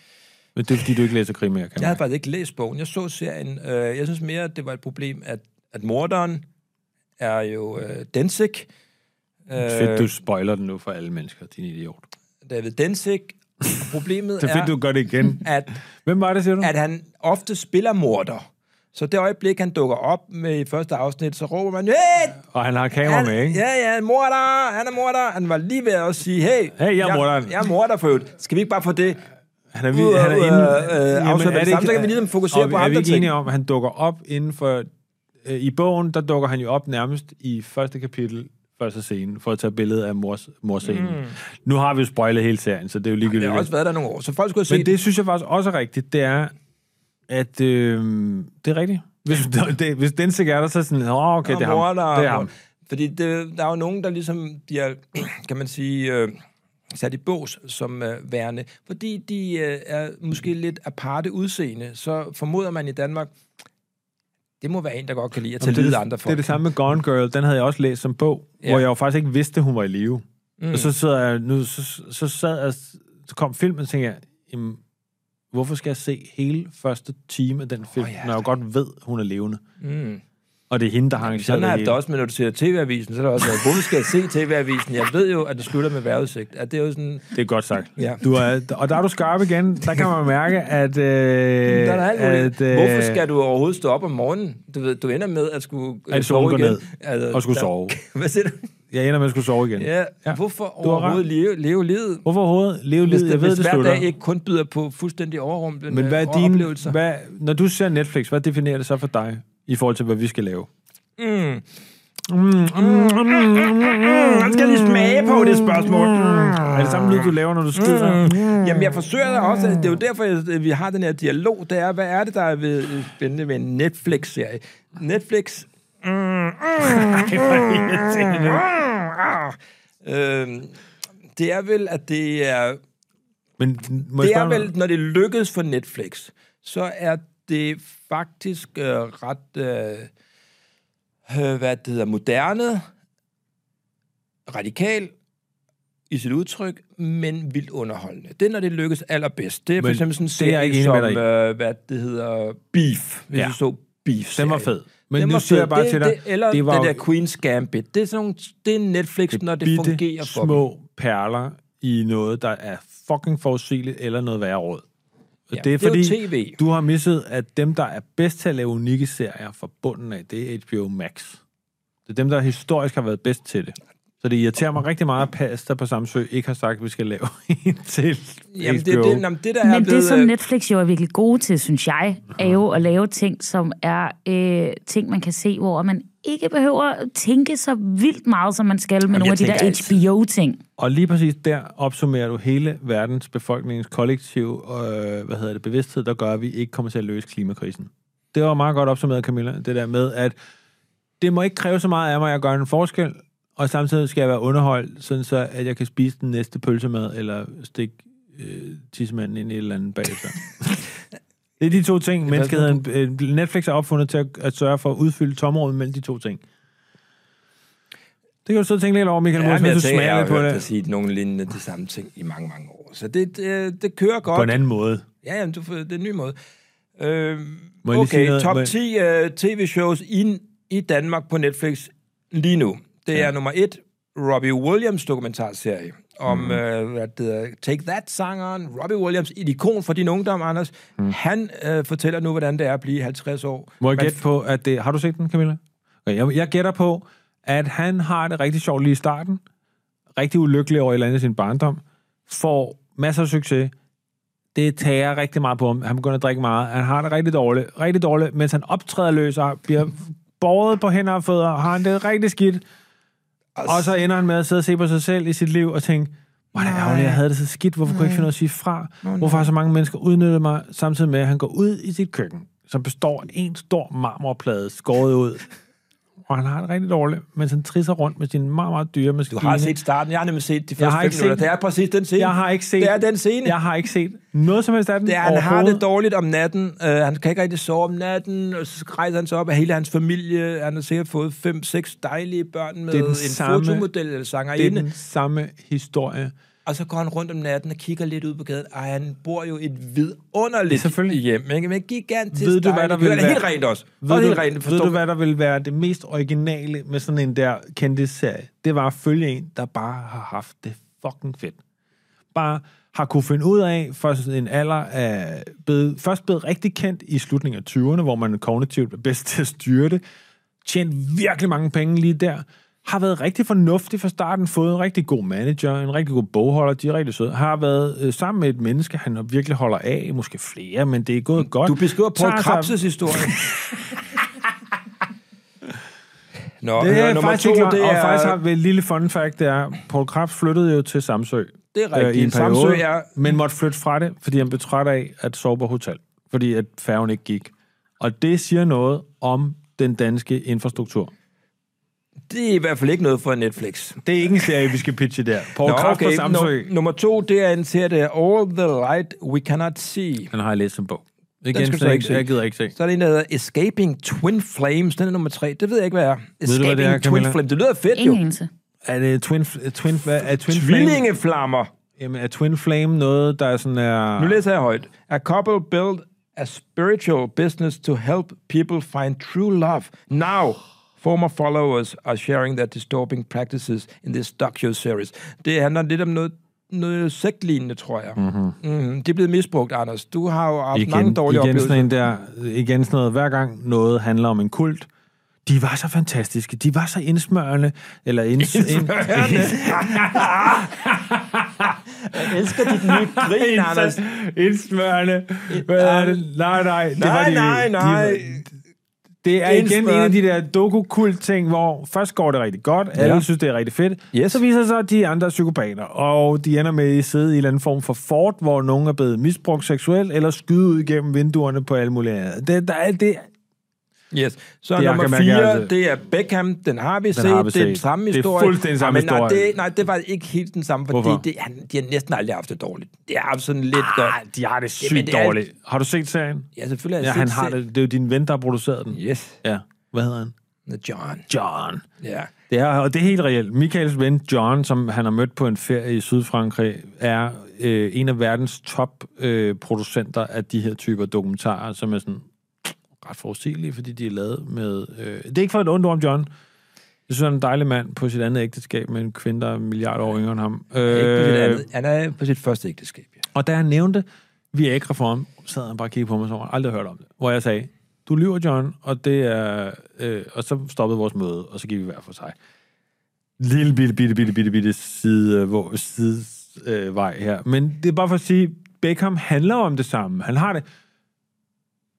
Men det er, fordi du ikke læser krimier, kan Jeg havde faktisk ikke læst bogen. Jeg så serien. Øh, jeg synes mere, at det var et problem, at, at morderen er jo øh, Densig. Øh, Fedt, du spoiler den nu for alle mennesker, din idiot. David Densig. Problemet Det er fedt, du gør det igen. at, Hvem var det, siger du? at han ofte spiller morder. Så det øjeblik, han dukker op med i første afsnit, så råber man, hey, Og han har kamera han, med, ikke? Ja, ja, morder, han er morder. Han var lige ved at sige, hey, Hey, jeg er morderen. Jeg er morder for øvrigt. Skal vi ikke bare få det Han er, ud vi, han er inde... og, øh, Jamen, er det det samme, så ikke- kan vi ligesom fokusere og på Er vi andre ikke ting. enige om, at han dukker op inden for... Øh, I bogen, der dukker han jo op nærmest i første kapitel, første scene, for at tage billede af mors, morscenen. Mm. Nu har vi jo spoilet hele serien, så det er jo Det ligegyldigt. har også været der nogle år, så folk skulle have set Men det synes jeg faktisk også er rigtigt, det er, at øh, det er rigtigt. Hvis, det, hvis den sikkert er der, så er det sådan, åh, okay, det er ham. morder, Det er ham. Fordi det, der er jo nogen, der ligesom bliver, kan man sige, øh, sat i bås som øh, værende, fordi de øh, er måske lidt aparte udseende, så formoder man i Danmark, det må være en, der godt kan lide at tage det, det, af andre det folk. er det samme med Gone Girl. Den havde jeg også læst som bog, Ja. hvor jeg jo faktisk ikke vidste, hun var i live. Mm. Og så sidder jeg nu, så, så sad jeg, så kom filmen, og tænkte jeg, jamen, hvorfor skal jeg se hele første time af den film, oh, ja, når jeg godt ved, hun er levende? Mm. Og det er hende, der har arrangeret Sådan har det også, men når du ser TV-avisen, så er der også, hvorfor skal jeg se TV-avisen? Jeg ved jo, at det slutter med vejrudsigt. At det er jo sådan, Det er godt sagt. Ja. Du er, og der er du skarp igen. Der kan man mærke, at... Øh, der er at, øh, Hvorfor skal du overhovedet stå op om morgenen? Du, ved, du ender med at skulle øh, At sove igen. ned Altså, og skulle der- sove? Hvad siger du? Jeg ender med at skulle sove igen. Ja, Ja. hvorfor Du har overhovedet leve, leve livet? Hvorfor overhovedet leve livet? det, Jeg ved, hvis det hver dag ikke kun byder på fuldstændig overrumplende Men hvad er din, oplevelser. hvad, når du ser Netflix, hvad definerer det så for dig, i forhold til, hvad vi skal lave? Mm. Mm, mm, Jeg skal lige smage på det spørgsmål. Er det samme lyd, du laver, når du skider? Mm. Jamen, jeg forsøger da også, det er jo derfor, vi har den her dialog, det er, hvad er det, der er ved, spændende ved en Netflix-serie? Netflix... Mm, mm, mm, det er vel, at det er... Men Det er vel, når det lykkes for Netflix, så er det faktisk øh, ret, øh, øh, hvad det hedder, moderne, radikal i sit udtryk, men vildt underholdende. Det er, når det lykkes allerbedst. Det er for eksempel sådan en er serie som, øh, hvad det hedder, Beef, hvis Ja. du så Beef. Den var fed. Men Den nu siger jeg bare det, til dig, det, eller det var jo- der Queen's Gambit. Det er, sådan nogle, det er Netflix, det når det fungerer for dem. små perler i noget, der er fucking forudsigeligt, eller noget værre råd. Ja, det er det er fordi, TV. du har misset, at dem, der er bedst til at lave unikke serier fra bunden af, det er HBO Max. Det er dem, der historisk har været bedst til det. Så det irriterer mig rigtig meget, at Pasta på Samsø ikke har sagt, at vi skal lave en til Jamen, det, HBO. det, jamen, det der er Men det, blevet, som øh, Netflix jo er virkelig gode til, synes jeg, er jo at lave ting, som er øh, ting, man kan se, hvor man ikke behøver at tænke så vildt meget, som man skal med nogle jeg af de der. HBO-ting. Og lige præcis der opsummerer du hele verdens befolkningens kollektiv øh, hvad hedder det, bevidsthed, der gør, at vi ikke kommer til at løse klimakrisen. Det var meget godt opsummeret, Camilla, det der med, at det må ikke kræve så meget af mig, at jeg gør en forskel, og samtidig skal jeg være underholdt, sådan så at jeg kan spise den næste pølsemad, eller stikke øh, tissemanden ind i et eller andet bagefter. det er de to ting, menneskeheden, øh, Netflix er opfundet til at, at sørge for at udfylde tomrummet mellem de to ting. Det kan du så tænke lidt over, Michael Ja, Mors, men jeg hvis du jeg smager har lidt på hørt det. dig sige nogle lignende de samme ting i mange, mange år. Så det, det, det kører godt. På en anden måde. Ja, jamen, du, får- det er en ny måde. Øh, Må jeg lige sige okay, top Må jeg- 10 uh, tv-shows i, i Danmark på Netflix lige nu. Det er nummer et, Robbie Williams dokumentarserie om, mm. uh, hvad det hedder, Take That-sangeren. Robbie Williams, et ikon for din ungdom, Anders. Mm. Han uh, fortæller nu, hvordan det er at blive 50 år. Må jeg gætte på, at det... Har du set den, Camilla? Okay, jeg, jeg gætter på, at han har det rigtig sjovt lige i starten, rigtig ulykkelig over et eller andet i sin barndom, får masser af succes, det tager rigtig meget på ham. Han begynder at drikke meget. Han har det rigtig dårligt, rigtig dårligt, mens han optræder løs og bliver båret på hænder og fødder, har han det rigtig skidt, og så ender han med at sidde og se på sig selv i sit liv og tænke, hvor er det ærgerligt, jeg havde det så skidt, hvorfor kunne jeg ikke finde noget at sige fra? Hvorfor har så mange mennesker udnyttet mig, samtidig med, at han går ud i sit køkken, som består af en stor marmorplade skåret ud, og han har det rigtig dårligt, mens han trisser rundt med sin meget, meget dyre Du maskine. har set starten. Jeg har nemlig set de første har fem ikke set minutter. Det er præcis den scene. Jeg har ikke set Det er den scene. Jeg har ikke set noget som helst af den Det er, han har det dårligt om natten. Uh, han kan ikke rigtig sove om natten, og så rejser han sig op af hele hans familie. Han har sikkert fået fem, seks dejlige børn med Det er den en samme- fotomodel eller Det er sangerinde. den samme historie. Og så går han rundt om natten og kigger lidt ud på gaden. Ej, han bor jo et vidunderligt Selvfølgelig. hjem. Ikke? Men gigantisk Ved du, hvad der vil Det er helt være- rent også. Ved du, helt rent, ved du, hvad der vil være det mest originale med sådan en der kendte serie? Det var at følge en, der bare har haft det fucking fedt. Bare har kunne finde ud af, for sådan en alder af, blevet, først blevet rigtig kendt i slutningen af 20'erne, hvor man kognitivt er bedst til at styre det, tjent virkelig mange penge lige der, har været rigtig fornuftig fra starten, fået en rigtig god manager, en rigtig god bogholder, de er rigtig søde, har været øh, sammen med et menneske, han virkelig holder af, måske flere, men det er gået godt. Du beskriver Paul Krabses historie. Nå, Det er faktisk to, ikke klart, det og er, faktisk har et lille fun fact, det er, Paul Krabs flyttede jo til Samsø. det er rigtigt. øh, i en periode, Samsø er men måtte flytte fra det, fordi han blev træt af at sove på hotel, fordi at færgen ikke gik. Og det siger noget om den danske infrastruktur. Det er i hvert fald ikke noget for Netflix. Det er ikke en serie, vi skal pitche der. På Nå, Kraft okay. Samsø. Nummer to, det er en serie, der All the Light We Cannot See. Den har jeg læst som bog. Igen, Den skal du så ikke se. Jeg gider ikke se. Så er der en, der hedder Escaping Twin Flames. Den er nummer tre. Det ved jeg ikke, hvad er. du, hvad Escaping det er, Twin? Flames. Det lyder fedt, jo. Ingen. Er det Twin, twin, hvad, er twin Flame? Tvillingeflammer. Jamen, er Twin Flame noget, der er sådan er... Nu læser jeg højt. A couple build a spiritual business to help people find true love. Now, former followers are sharing their disturbing practices in this docu-series. Det handler lidt om noget, noget sektlignende, tror jeg. Mm-hmm. Mm, det er blevet misbrugt, Anders. Du har jo haft mange dårlige igen oplevelser. sådan en der, igen sådan noget, hver gang noget handler om en kult, de var så fantastiske, de var så indsmørende, eller inds, ind, Jeg elsker dit nye grin, Anders. indsmørende. Hvad er det? Nej, nej. Det Nej, var de, nej, nej. De, det er igen en af de der doku-kult ting, hvor først går det rigtig godt, alle Ja. synes, det er rigtig fedt, Yes. så viser det sig, at de andre er psykopater, og de ender med at sidde i en eller anden form for fort, hvor nogen er blevet misbrugt seksuelt, eller skyde ud igennem vinduerne på alle mulige. Det, der er, det, Yes. Så Det, nummer fire, altså- det er Beckham. Den har vi set. har vi det er den samme Det er historie. fuldstændig samme Ja, men Nej historie. det, nej, det var ikke helt den samme, fordi Hvorfor? det, han, de har næsten aldrig haft det dårligt. Det er sådan lidt godt. ah, de har det sygt Jamen, det er- dårligt. Har du set serien? Ja, selvfølgelig har Ja, jeg han set har selv. det. Det er jo din ven, der har produceret den. Yes. Ja. Hvad hedder han? John. John. Ja. Det er, og det er helt reelt. Michaels ven John, som han har mødt på en ferie i Sydfrankrig, er øh, en af verdens top øh, producenter af de her typer dokumentarer, som er sådan ret forudsigelige, fordi de er lavet med... Øh, det er ikke for et ondt om John. Jeg synes, han er en dejlig mand på sit andet ægteskab med en kvinde, der er en milliard år yngre end ham. Ikke på sit Øh, andet. Han er på sit første ægteskab. Ja. og da han nævnte Viagra for ham, sad han bare og kiggede på mig, så har aldrig hørt om det. Hvor jeg sagde, du lyver, John, og det er... Øh, og så stoppede vores møde, og så gik vi hver for sig. Lille bitte, bitte, bitte, bitte, bitte side, hvor, side øh, vej her. Men det er bare for at sige, Beckham handler om det samme. Han har det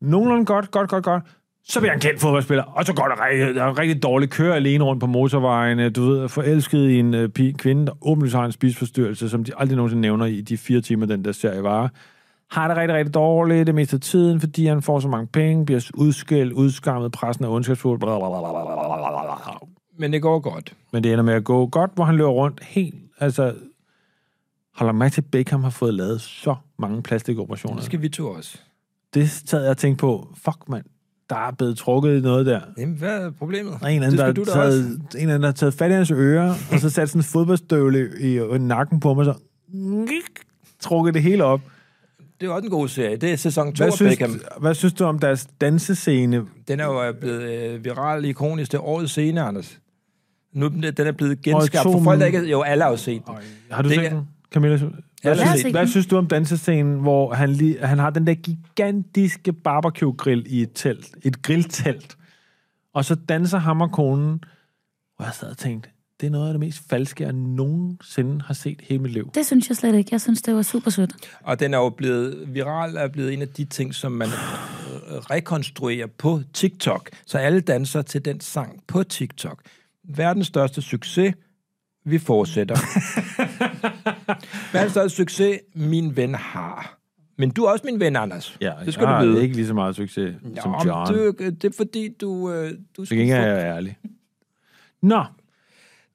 nogenlunde godt, godt, godt, godt, så bliver han kendt fodboldspiller, og så går der rigtig, der er rigtig dårligt kører alene rundt på motorvejen, du ved, forelsket i en øh, pige, kvinde, der åbenlyst har en spisforstyrrelse, som de aldrig nogensinde nævner i de fire timer, den der serie var. Har det rigtig, rigtig dårligt det meste af tiden, fordi han får så mange penge, bliver udskældt, udskammet, pressen er ondskabsfuld, Men det går godt. Men det ender med at gå godt, hvor han løber rundt helt, altså holder mig til, Beckham har fået lavet så mange plastikoperationer. Det skal vi to også. Det sad jeg og tænkte på, fuck mand, der er blevet trukket i noget der. Jamen, hvad er problemet? Der er en det anden, der, taget, en eller anden, der har taget fat i hans ører, og så sat sådan en fodboldstøvle i, i nakken på mig, så trukket det hele op. Det er også en god serie. Det er sæson 2 Hvad af synes, Beckham. hvad synes du om deres dansescene? Den er jo blevet øh, viral ikonisk til årets scene, Anders. Nu er den, den er blevet genskabt. For folk, der ikke... Jo, alle har jo set den. Har du Det set den, Camilla? Hvad, har synes, hvad synes du om dansescenen, hvor han, lige, han har den der gigantiske barbecue-grill i et telt, et grilltelt, og så danser ham og konen, og jeg sad og tænkte, det er noget af det mest falske, jeg nogensinde har set hele mit liv. Det synes jeg slet ikke. Jeg synes, det var super sødt. Og den er jo blevet viral, er blevet en af de ting, som man øh, rekonstruerer på TikTok. Så alle danser til den sang på TikTok. Verdens største succes. Vi fortsætter. Verdens største succes, min ven har. Men du er også min ven, Anders. Ja, det skal jeg du har vide. ikke lige så meget succes Nå, som John. Du, det er fordi, du... Øh, du Så gengæld er jeg ærlig. Nå,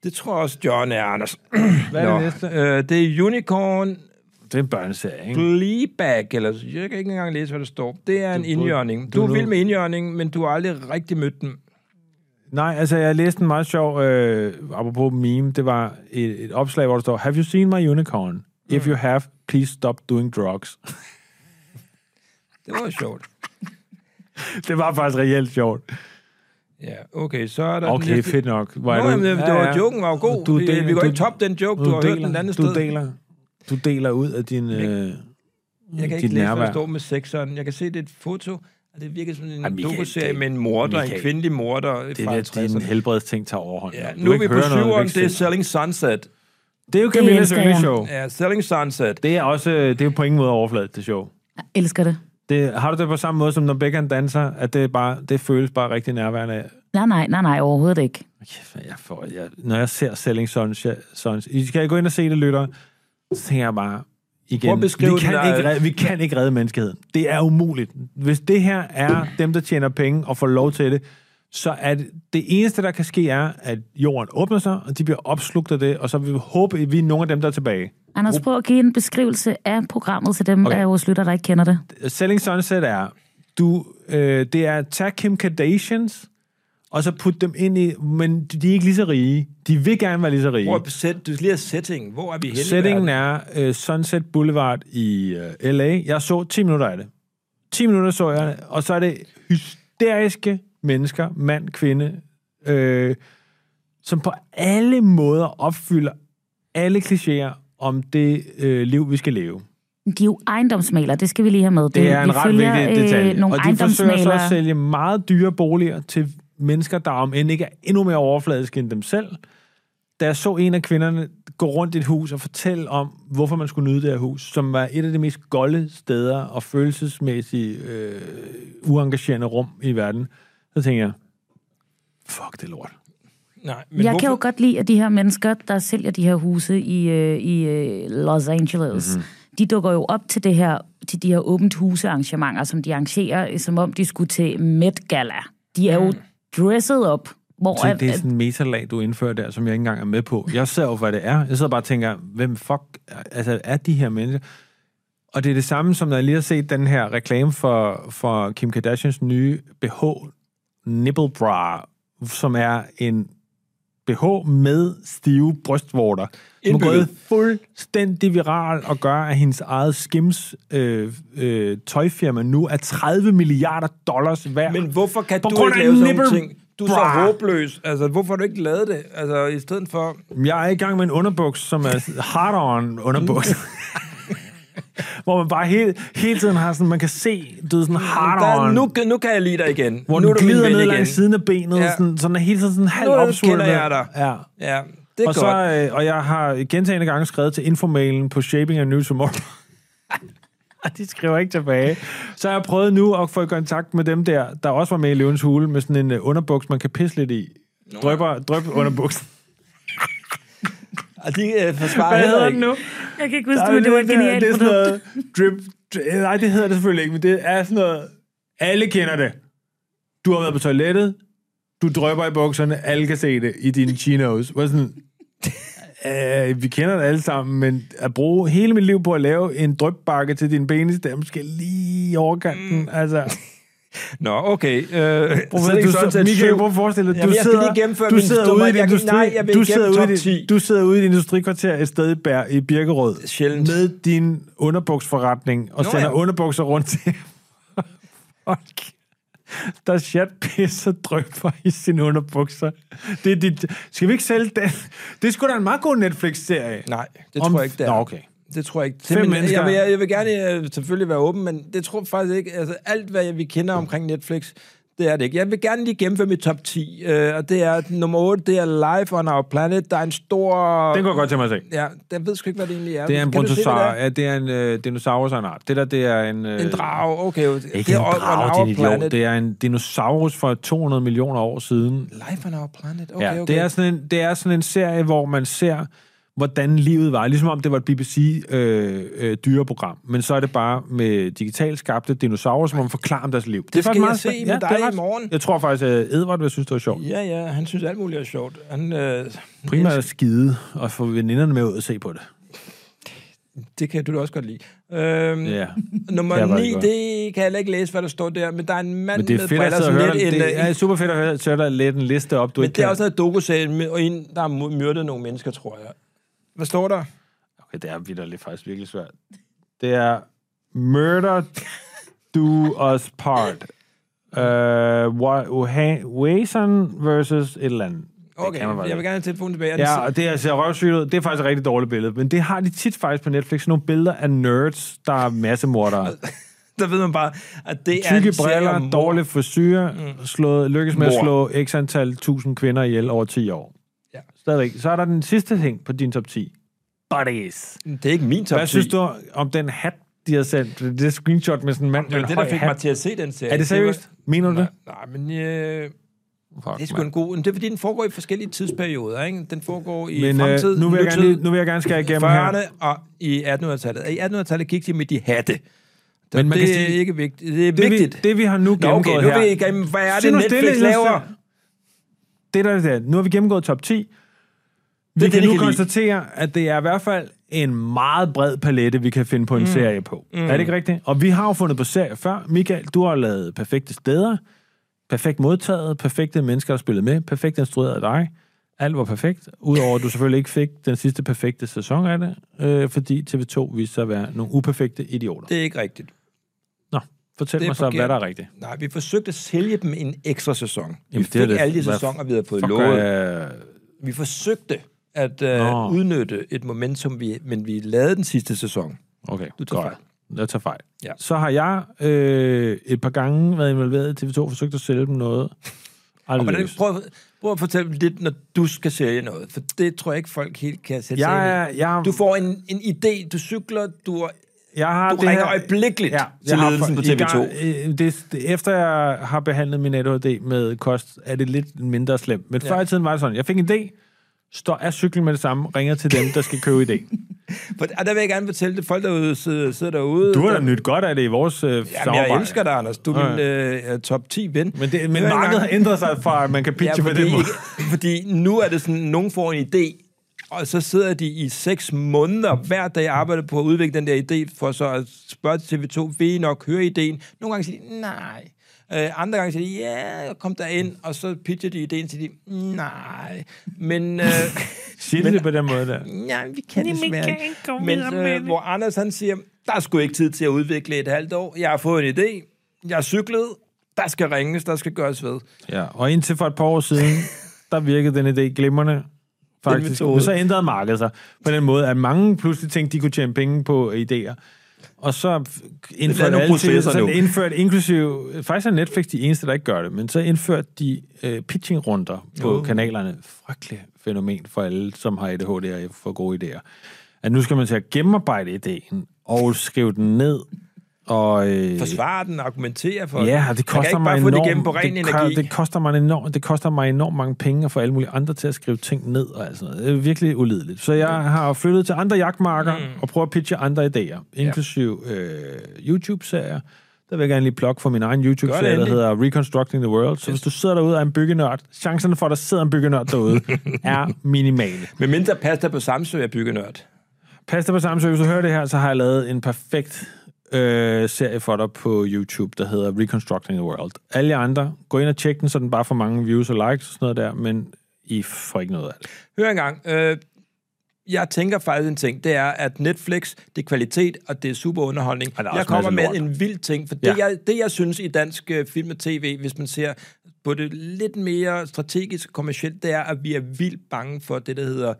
Det tror jeg også, John er, Anders. hvad er det næste? Øh, det er Unicorn Det er en børneserie, ikke? Fleabag, eller jeg kan ikke engang læse, hvad der står. Det er en Du- indjørning. du Du er vild med indjørning, men du har aldrig rigtig mødt den. Nej, altså jeg læste en meget sjov, øh, apropos meme, det var et, et opslag, hvor der står, Have you seen my unicorn? If you have, please stop doing drugs. Det var sjovt. det var faktisk reelt sjovt. Ja, okay, så er der den Okay, næste... fedt nok. Hvor Nå, er jamen, det, var, joken var jo god. Du deler- vi går du- ikke top den joke, du, har hørt den andet du sted. Deler, du deler ud af din, øh, Jeg kan dit ikke læse, hvad nærvær. står med sexeren. Jeg kan se, det er et foto, det virker som en dokuserie med en morder, en Michael, kvindelig morder Det er der, din 60'erne. helbredsting tager overhånd. Ja, nu er vi på syveren, det er. Selling Sunset. Det er jo jeg. yndlingsshow. Ja, Selling Sunset. Det er også, det er jo på ingen måde overfladet, det show. Jeg elsker det. Det, har du det på samme måde, som når Beckham danser, at det, er bare, det føles bare rigtig nærværende af? Nej, nej, nej, nej, overhovedet ikke. Hvad jeg får, jeg, når jeg ser Selling Sons, jeg, Sons, I skal gå ind og se det, lytter, så tænker jeg bare, igen, Prøv at beskrive vi, kan den der- ikke redde, vi kan ikke redde menneskeheden. Det er umuligt. Hvis det her er dem, der tjener penge og får lov til det, så at det eneste, der kan ske, er, at jorden åbner sig, og de bliver opslugt af det, og så vil vi håbe, at vi er nogle af dem, der er tilbage. Anders, prøv at give en beskrivelse af programmet til dem Okay. af vores lytter, der ikke kender det. Selling Sunset er, du, øh, det er at tage Kim Kardashians, og så putte dem ind i, men de er ikke lige så rige. De vil gerne være lige så rige. Hvor er set, du skal lige have setting. Hvor er vi henne? Settingen er uh, Sunset Boulevard i uh, L.A. Jeg så 10 minutter af det. 10 minutter så jeg, det, og så er det hysteriske mennesker, mand, kvinde, øh, som på alle måder opfylder alle klichéer om det øh, liv, vi skal leve. De er jo ejendomsmalere, det skal vi lige have med. Det er vi en ret følger, vigtig detalje. Øh, nogle og de forsøger så at sælge meget dyre boliger til mennesker, der om end ikke er endnu mere overfladiske end dem selv. Da jeg så en af kvinderne gå rundt i et hus og fortælle om, hvorfor man skulle nyde det her hus, som var et af de mest golde steder og følelsesmæssigt øh, uengagerende rum i verden, så tænkte jeg, fuck det lort. Nej, men jeg hvorfor? kan jo godt lide, at de her mennesker, der sælger de her huse i, øh, i øh, Los Angeles, Mhm. mm-hmm. de dukker jo op til det her, til de her åbent husearrangementer, som de arrangerer, som om de skulle til Met Gala. De er jo dresset op, hvor Så at, det er sådan en metalag, du indfører der, som jeg ikke engang er med på. Jeg ser jo, hvad det er. Jeg sidder bare og tænker, hvem fuck altså, er de her mennesker? Og det er det samme, som når jeg lige har set den her reklame for, for Kim Kardashians nye BH Nipple Bra, som er en BH med stive brystvorter. Som er gået fuldstændig viral og gør, at hendes eget Skims øh, øh, tøjfirma nu er 30 milliarder dollars værd. Men hvorfor kan På du ikke lave sådan nogle ting? Du er så håbløs. Altså, hvorfor har du ikke lavet det? Altså, i stedet for... Jeg er i gang med en underbuks, som er hard-on underbuks. hvor man bare hele, hele tiden har sådan, man kan se, du ved, sådan Der, hard-on. nu, nu kan jeg lide dig igen. hvor nu den er glider ned langs siden af benet, Ja. sådan, sådan er hele tiden sådan halv Nu opsvulmet. kender jeg dig. Ja. Ja, det er Og, godt. så, øh, og jeg har gentagende gange skrevet til infomailen på Shaping a New Tomorrow. Og de skriver ikke tilbage. Så har jeg prøvet nu at få i kontakt med dem der, der også var med i Løvens Hule, med sådan en uh, underbuks, man kan pisse lidt i. Drøber, drøb underbuksen. Og de øh, forsvarer Hvad hedder den nu? jeg kan ikke huske, Nej, det, det var et genialt det er sådan noget drip, drip. Nej, det hedder det selvfølgelig ikke, men det er sådan noget... Alle kender det. Du har været på toilettet, du drøber i bukserne, alle kan se det i dine chinos. Hvor sådan, øh, vi kender det alle sammen, men at bruge hele mit liv på at lave en drøbbakke til din penis, det er måske lige i overkanten. Mm. Altså, Nå, okay. Øh, du, Selling Sunset Michael, 7. prøv at forestille dig, du sidder, du sidder ude i kan- industri, nej, jeg vil du sidder ude i, 10. dit- du sidder ude i et industrikvarter et sted i, Bær, i Birkerød Sjældent. med din underbuksforretning og Nå, sender ja. underbukser rundt til folk, der chat pisser drøber i sine underbukser. Det er dit, skal vi ikke sælge den? Det er sgu da en meget god Netflix-serie. Nej, det Om- tror jeg ikke, det er. Nå, okay. Det tror jeg ikke. Fem Simpelthen- mennesker. Jeg vil, jeg, jeg vil gerne øh, selvfølgelig være åben, men det tror jeg faktisk ikke. Altså, alt, hvad vi kender omkring Netflix, det er det ikke. Jeg vil gerne lige gennemføre mit top 10, øh, og det er nummer 8, det er Life on Our Planet. Der er en stor... Den går godt til mig at se. Ja, jeg ved sgu ikke, hvad det egentlig er. Det er en brontosaur. det Ja, det er en øh, dinosaurus af en art. Det der, det er en... Øh, er? En drage, okay. Ikke det en er drage, our din idiot. planet. Det er en dinosaurus fra 200 millioner år siden. Life on Our Planet, okay, Ja, okay. det er, sådan en, det er sådan en serie, hvor man ser, hvordan livet var. Ligesom om det var et BBC-dyreprogram. Men så er det bare med digitalt skabte dinosaurer, som man forklarer om deres liv. Det, skal jeg se med spændende. dig det i morgen. Jeg tror faktisk, at Edvard vil synes, det var sjovt. Ja, ja, han synes alt muligt er sjovt. Han, øh, Primært at skide og få veninderne med ud og se på det. det kan du da også godt lide. Øhm, Ja. Nummer Kan jeg faktisk 9, godt. det kan jeg ikke læse, hvad der står der, men der er en mand Men det er med fedt briller, som lidt en, Det er super fedt at høre, at der lidt en liste op, du Men ikke det er kan. også noget dokuserie, med- og en, der har myrdet nogle mennesker, tror jeg. Hvad står der? Okay, det er vidderligt faktisk virkelig svært. Det er Murder Do Us Part. Uh, Wason versus et eller andet. Det Okay, jeg vil gerne have telefonen tilbage. Er Ja, og det er, ser røvsygt ud. Det er faktisk et rigtig dårligt billede. Men det har de tit faktisk på Netflix. Nogle billeder af nerds, der er massemordere. Der ved man bare, at det er Tykke serie om briller, dårlig frisyr, mm. slået, lykkes med at Mord. slå x antal tusind kvinder ihjel over 10 år. Ja. Stadigvæk. Så er der den sidste ting på din top 10. Buddies. Det er ikke min top Hvad 10. synes du om den hat, de har sendt? Det er screenshot med sådan en mand Det var det, der fik hat. mig til at se den serie. Er det seriøst? Mener du Nej, det? nej, men øh, Fuck, det er sgu en god... Det er fordi, den foregår i forskellige tidsperioder, ikke? Den foregår i Men fremtid, øh, nu, vil jeg gerne nutid, lige, nu vil jeg gerne skære igennem her. 40'erne og i 1800-tallet. I 1800-tallet gik de med de hatte. Men man det kan er sige- ikke vigtigt. Det er Det vi, vigtigt. det, vi har nu Nå, gennemgået okay, nu her... vil jeg igennem, hvad er det, nu Netflix stille, laver? Det der er det. Nu har vi gennemgået top 10. Vi Det kan det, nu kan lide. konstatere, at det er i hvert fald en meget bred palette, vi kan finde på en mm. serie på. Mm. Er det ikke rigtigt? Og vi har jo fundet på serier før. Michael, du har lavet perfekte steder, perfekt modtaget, perfekte mennesker, der spillede med, perfekt instrueret af dig. Alt var perfekt, udover at du selvfølgelig ikke fik den sidste perfekte sæson af det, øh, fordi TV2 viste sig at være nogle uperfekte idioter. Det er ikke rigtigt. Fortæl mig så, forkert. hvad der er rigtigt. Nej, vi forsøgte at sælge dem en ekstra sæson. Vi Jamen, fik det alle de sæsoner, vi havde fået lovet. øh, Vi forsøgte at øh, Nå. udnytte et momentum, vi, men vi lavede den sidste sæson. Okay, Du tager godt. fejl. Jeg tager fejl. Ja. Så har jeg øh, et par gange været involveret i TV2 og forsøgt at sælge dem noget. Og hvordan, prøv, prøv at fortælle lidt, når du skal sælge noget, for det tror jeg ikke, folk helt kan sætte sig Jeg, er- jeg, Du får en, en idé, du cykler, du, jeg har du det ringer her- øjeblikkeligt Ja, til ledelsen på for- i TV2. gang- øh, det, det, efter jeg har behandlet min ADHD med kost, er det lidt mindre slemt. Men Ja. før i tiden var det sådan, jeg fik en idé, står af cyklen med det samme, ringer til dem, der skal købe idé. For, og der vil jeg gerne fortælle det, folk derude sidder, sidder derude. Du har da der, nyt godt af det i vores øh, Jamen, samarbejde. jeg elsker dig, Anders. Du er min øh, top 10 ven. Men, det, men markedet har ændret sig fra, at man kan pitche Ja, på fordi, den måde. fordi nu er det sådan, nogen får en idé, og så sidder de i seks måneder hver dag og arbejder på at udvikle den der idé, for så at spørge til TV2, vil I nok høre ideen? Nogle gange siger de, nej. Øh, andre gange siger de, ja, kom der ind, og så pitcher de ideen, siger de, nej. Men, øh, Siger de det på den måde der? ja, vi kan desværre ikke. Men øh, hvor Anders han siger, der er sgu ikke tid til at udvikle et halvt år. Jeg har fået en idé. Jeg har cyklet. Der skal ringes, der skal gøres ved. Ja, og indtil for et par år siden, der virkede den idé glimrende, faktisk. Men så ændrede markedet sig på den måde, at mange pludselig tænkte, de kunne tjene penge på idéer. Og så indførte til, så nu. indført inklusiv, faktisk er Netflix de eneste, der ikke gør det, men så indførte de øh, pitching-runder på Jo. kanalerne. Frygtelig fænomen for alle, som har ADHD og får gode idéer. At nu skal man til at gennemarbejde ideen og skrive den ned. Og, øh, Forsvare den, argumentere for Ja, det koster mig enormt, det igennem på ren det, energi. det, koster mig enormt, det koster mig enormt mange penge at få alle mulige andre til at skrive ting ned og alt sådan noget. Det er virkelig ulideligt. Så jeg har flyttet til andre jagtmarker mm. og prøver at pitche andre idéer, inklusiv øh, YouTube-serier. Der vil jeg gerne lige plukke for min egen YouTube-serie, der hedder Reconstructing the World. Så hvis du sidder derude og er en byggenørd, chancerne for, at der sidder en byggenørd derude, er minimale. Med mindre pasta på Samsø er byggenørd. Pas dig på samme hvis du hører det her, så har jeg lavet en perfekt øh, serie for dig på YouTube, der hedder Reconstructing the World. Alle andre, gå ind og tjek den, så den bare får mange views og likes og sådan noget der, men I får ikke noget af det. Hør engang. Øh, jeg tænker faktisk en ting, det er, at Netflix, det er kvalitet, og det er super underholdning. Og er Jeg kommer med en vild ting, for det, Ja. jeg, det jeg synes i dansk øh, film og tv, hvis man ser på det lidt mere strategisk og kommercielt, det er, at vi er vildt bange for det, der hedder